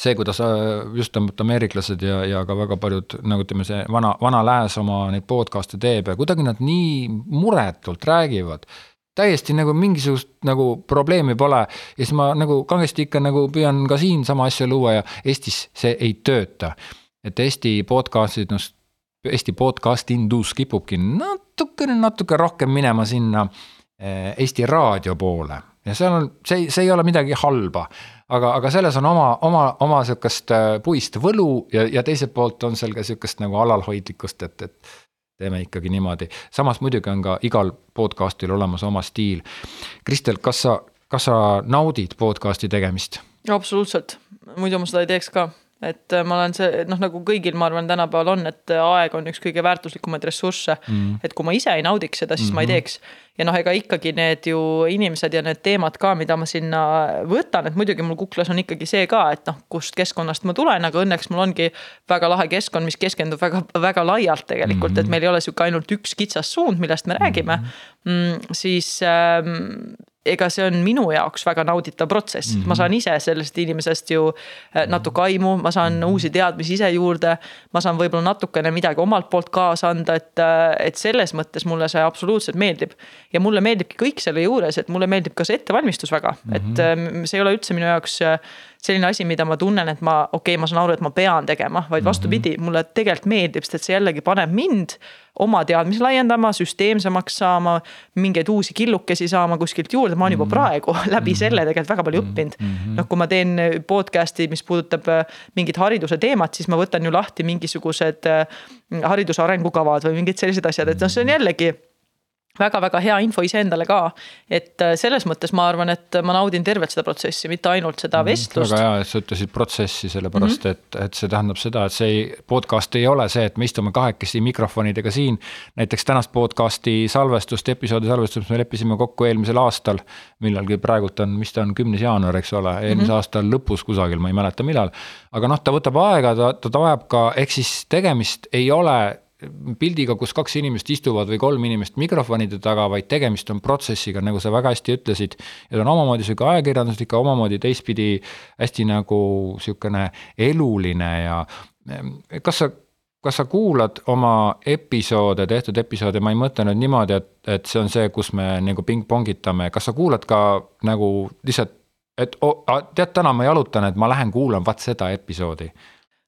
see, kuidas äh, just ameeriklased ja, ja ka väga paljud nagu ütleme, see vana, vana lääs oma neid podcast'e teeb ja kuidagi nad nii muretult räägivad täiesti nagu mingisugust nagu probleemi pole ja siis ma nagu kangesti ikka nagu püüan ka siin sama asja luua ja Eestis see ei tööta. et Eesti podcast'id, noh Eesti podcast indus kipubki natukene, natuke rohkem minema sinna eh, Eesti raadio poole ja seal on, see, see ei ole midagi halba. aga, aga selles on oma, oma, oma sihukest eh, puist võlu ja, ja teiselt poolt on seal ka sihukest nagu alalhoidlikkust, et, et teeme ikkagi niimoodi. samas muidugi on ka igal podcast'il olemas oma stiil. Kristel, kas sa, kas sa naudid podcast'i tegemist? absoluutselt, muidu ma seda ei teeks ka et äh, ma olen see noh, nagu kõigil, ma arvan, tänapäeval on, et äh, aeg on üks kõige väärtuslikumaid ressursse mm.. et kui ma ise ei naudiks seda, siis mm -hmm. ma ei mhm. teeks. ja noh, ega ikkagi need ju inimesed ja need teemad ka, mida ma sinna võtan, et muidugi mul kuklas on ikkagi see ka, et noh, kust keskkonnast ma tulen, aga õnneks mul ongi väga lahe keskkond, mis keskendub väga, väga laialt tegelikult mm, -hmm. et meil ei ole sihuke ainult üks kitsas suund, millest me räägime mm. -hmm. Mm, siis ähm, ega see on minu jaoks väga nauditav protsess mm, -hmm. ma saan ise sellest inimesest ju äh, natuke aimu, ma saan -hmm. uusi teadmisi ise juurde. ma saan võib-olla natukene midagi omalt poolt kaasa anda, et, äh, et selles mõttes mulle see absoluutselt meeldib. ja mulle meeldibki kõik selle juures, et mulle meeldib ka see ettevalmistus väga mm, -hmm. et äh, see ei ole üldse minu jaoks selline asi, mida ma tunnen, et ma, okei okay,, ma saan aru, et ma pean tegema, vaid mhm. vastupidi, mulle tegelikult meeldib, sest et see jällegi paneb mind oma teadmisi laiendama, süsteemsemaks saama, mingeid uusi killukesi saama kuskilt juurde, ma olen juba mhm. praegu läbi mhm. selle tegelikult väga palju õppinud. noh, kui ma teen podcast'i, mis puudutab äh, mingit hariduse teemat, siis ma võtan ju lahti mingisugused äh, hariduse arengukavad või mingid sellised asjad, et noh, see on jällegi väga-väga hea info iseendale ka. et äh, selles mõttes ma arvan, et ma naudin tervet seda protsessi, mitte ainult seda mhm, vestlust. väga hea, et sa ütlesid protsessi, sellepärast mm -hmm. et, et see tähendab seda, et see ei, podcast ei ole see, et me istume kahekesi mikrofonidega siin. näiteks tänast podcast'i salvestust, episoodi salvestust me leppisime kokku eelmisel aastal. millalgi praegult on, mis ta on, kümnes jaanuar, eks ole, eelmise mm -hmm. aasta lõpus kusagil, ma ei mäleta, millal. aga noh, ta võtab aega, ta, ta vajab ka, ehk siis tegemist ei ole pildiga, kus kaks inimest istuvad või kolm inimest mikrofonide taga, vaid tegemist on protsessiga, nagu sa väga hästi ütlesid. ja ta on omamoodi sihuke ajakirjanduslik ja omamoodi teistpidi hästi nagu sihukene eluline ja kas sa kas sa kuulad oma episoode, tehtud episoode, ma ei mõtle nüüd niimoodi, et, et see on see, kus me nagu pingpongitame, kas sa kuulad ka nagu lihtsalt, et oh, tead, täna ma jalutan, et ma lähen kuulan vaat seda episoodi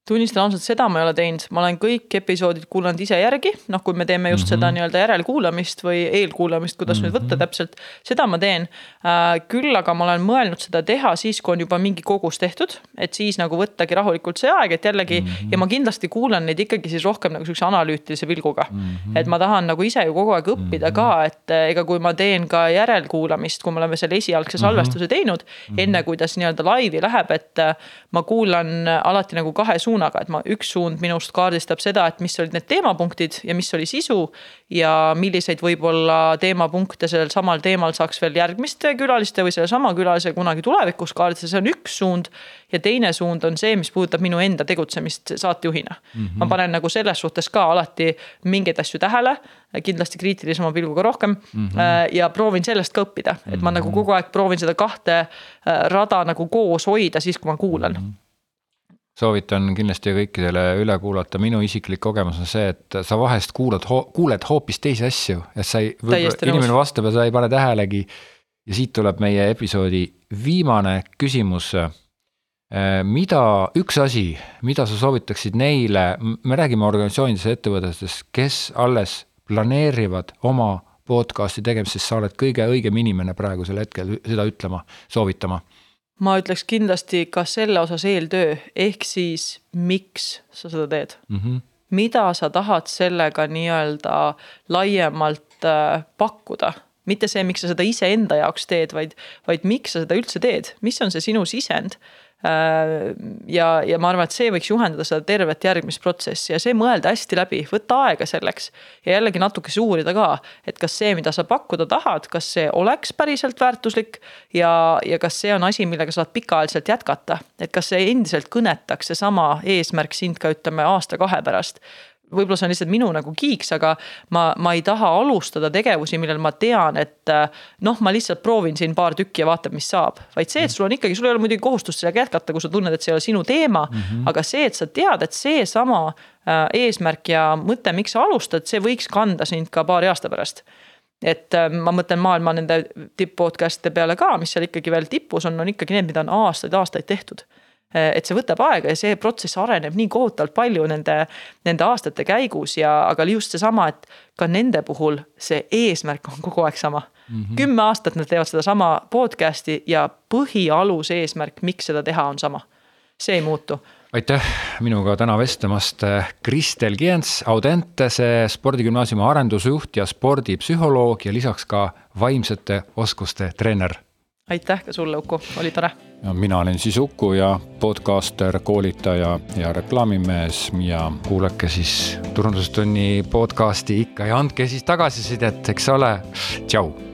tunnistan ausalt, seda ma ei ole teinud, ma olen kõik episoodid kuulanud ise järgi, noh, kui me teeme just mm -hmm. seda mhm. nii-öelda järelkuulamist või eelkuulamist, kuidas mm -hmm. nüüd võtta mhm. täpselt. seda ma teen äh,. küll aga ma olen mõelnud seda teha siis, kui on juba mingi kogus tehtud, et siis nagu võttagi rahulikult see aeg, et jällegi mm. -hmm. ja ma kindlasti kuulan neid ikkagi siis rohkem nagu sihukese analüütilise pilguga mm. -hmm. et ma tahan nagu ise ju kogu aeg õppida mm -hmm. ka, et äh, ega kui ma teen ka järelkuulamist, kui me oleme selle esialgse mhm. salvestuse teinud mm, -hmm. enne kui ta siis nii-öelda laivi läheb, et äh, ma kuulan alati nagu kahe suunaga suunaga, et ma, üks suund minust kaardistab seda, et mis olid need teemapunktid ja mis oli sisu. ja milliseid võib-olla teemapunkte sellel samal teemal saaks veel järgmiste külaliste või sellesama külalise kunagi tulevikus kaardistada, see on üks suund. ja teine suund on see, mis puudutab minu enda tegutsemist saatejuhina mm. -hmm. ma panen nagu selles suhtes ka alati mingeid asju tähele kindlasti kriitilisema pilguga rohkem mm. -hmm. ja proovin sellest ka õppida, et ma nagu mhm. kogu aeg proovin seda kahte äh, rada nagu koos hoida, siis kui ma kuulan mm. -hmm soovitan kindlasti kõikidele üle kuulata, minu isiklik kogemus on see, et sa vahest kuulad, kuuled hoopis teisi asju, et sa ei, inimene vastab ja sa ei pane tähelegi. ja siit tuleb meie episoodi viimane küsimus. Äh, mida, üks asi, mida sa soovitaksid neile, me räägime organisatsioonides ja ettevõtetes, kes alles planeerivad oma podcast'i tegemist, sest sa oled kõige õigem inimene praegusel hetkel seda ütlema, soovitama ma ütleks kindlasti ka selle osas eeltöö, ehk siis miks sa seda teed mm. -hmm. mida sa tahad sellega nii-öelda laiemalt äh, pakkuda mitte see, miks sa seda iseenda jaoks teed, vaid, vaid miks sa seda üldse teed, mis on see sinu sisend Äh, ja, ja ma arvan, et see võiks juhendada seda tervet järgmist protsessi ja see mõelda hästi läbi, võtta aega selleks. ja jällegi natukese uurida ka, et kas see, mida sa pakkuda tahad, kas see oleks päriselt väärtuslik. ja, ja kas see on asi, millega saad pikaajaliselt jätkata, et kas see endiselt kõnetaks, seesama eesmärk sind ka ütleme aasta-kahe pärast võib-olla see on lihtsalt minu nagu kiiks, aga ma, ma ei taha alustada tegevusi, millel ma tean, et noh, ma lihtsalt proovin siin paar tükki ja vaatan, mis saab. vaid see, et sul on ikkagi, sul ei ole muidugi kohustust sellega jätkata, kui sa tunned, et see ei ole sinu teema mm. -hmm. aga see, et sa tead, et seesama äh, eesmärk ja mõte, miks sa alustad, see võiks kanda sind ka paari aasta pärast et äh, ma mõtlen maailma nende tipp podcast'ide peale ka, mis seal ikkagi veel tipus on, on ikkagi need, mida on aastaid-aastaid tehtud Eh, et see võtab aega ja see protsess areneb nii kohutavalt palju nende, nende aastate käigus ja, aga just seesama, et ka nende puhul see eesmärk on kogu aeg sama mm. -hmm. kümme aastat nad teevad sedasama podcast'i ja põhialus eesmärk, miks seda teha, on sama. see ei muutu aitäh minuga täna vestlemast, Kristel Kients, Audentese spordigümnaasiumi arendusjuht ja spordipsühholoog ja lisaks ka vaimsete oskuste treener aitäh ka sulle, Uku, oli tore. mina olen siis Uku ja podcaster, koolitaja ja reklaamimees ja kuulake siis turundustunni podcast'i ikka ja andke siis tagasisidet, eks ole. tšau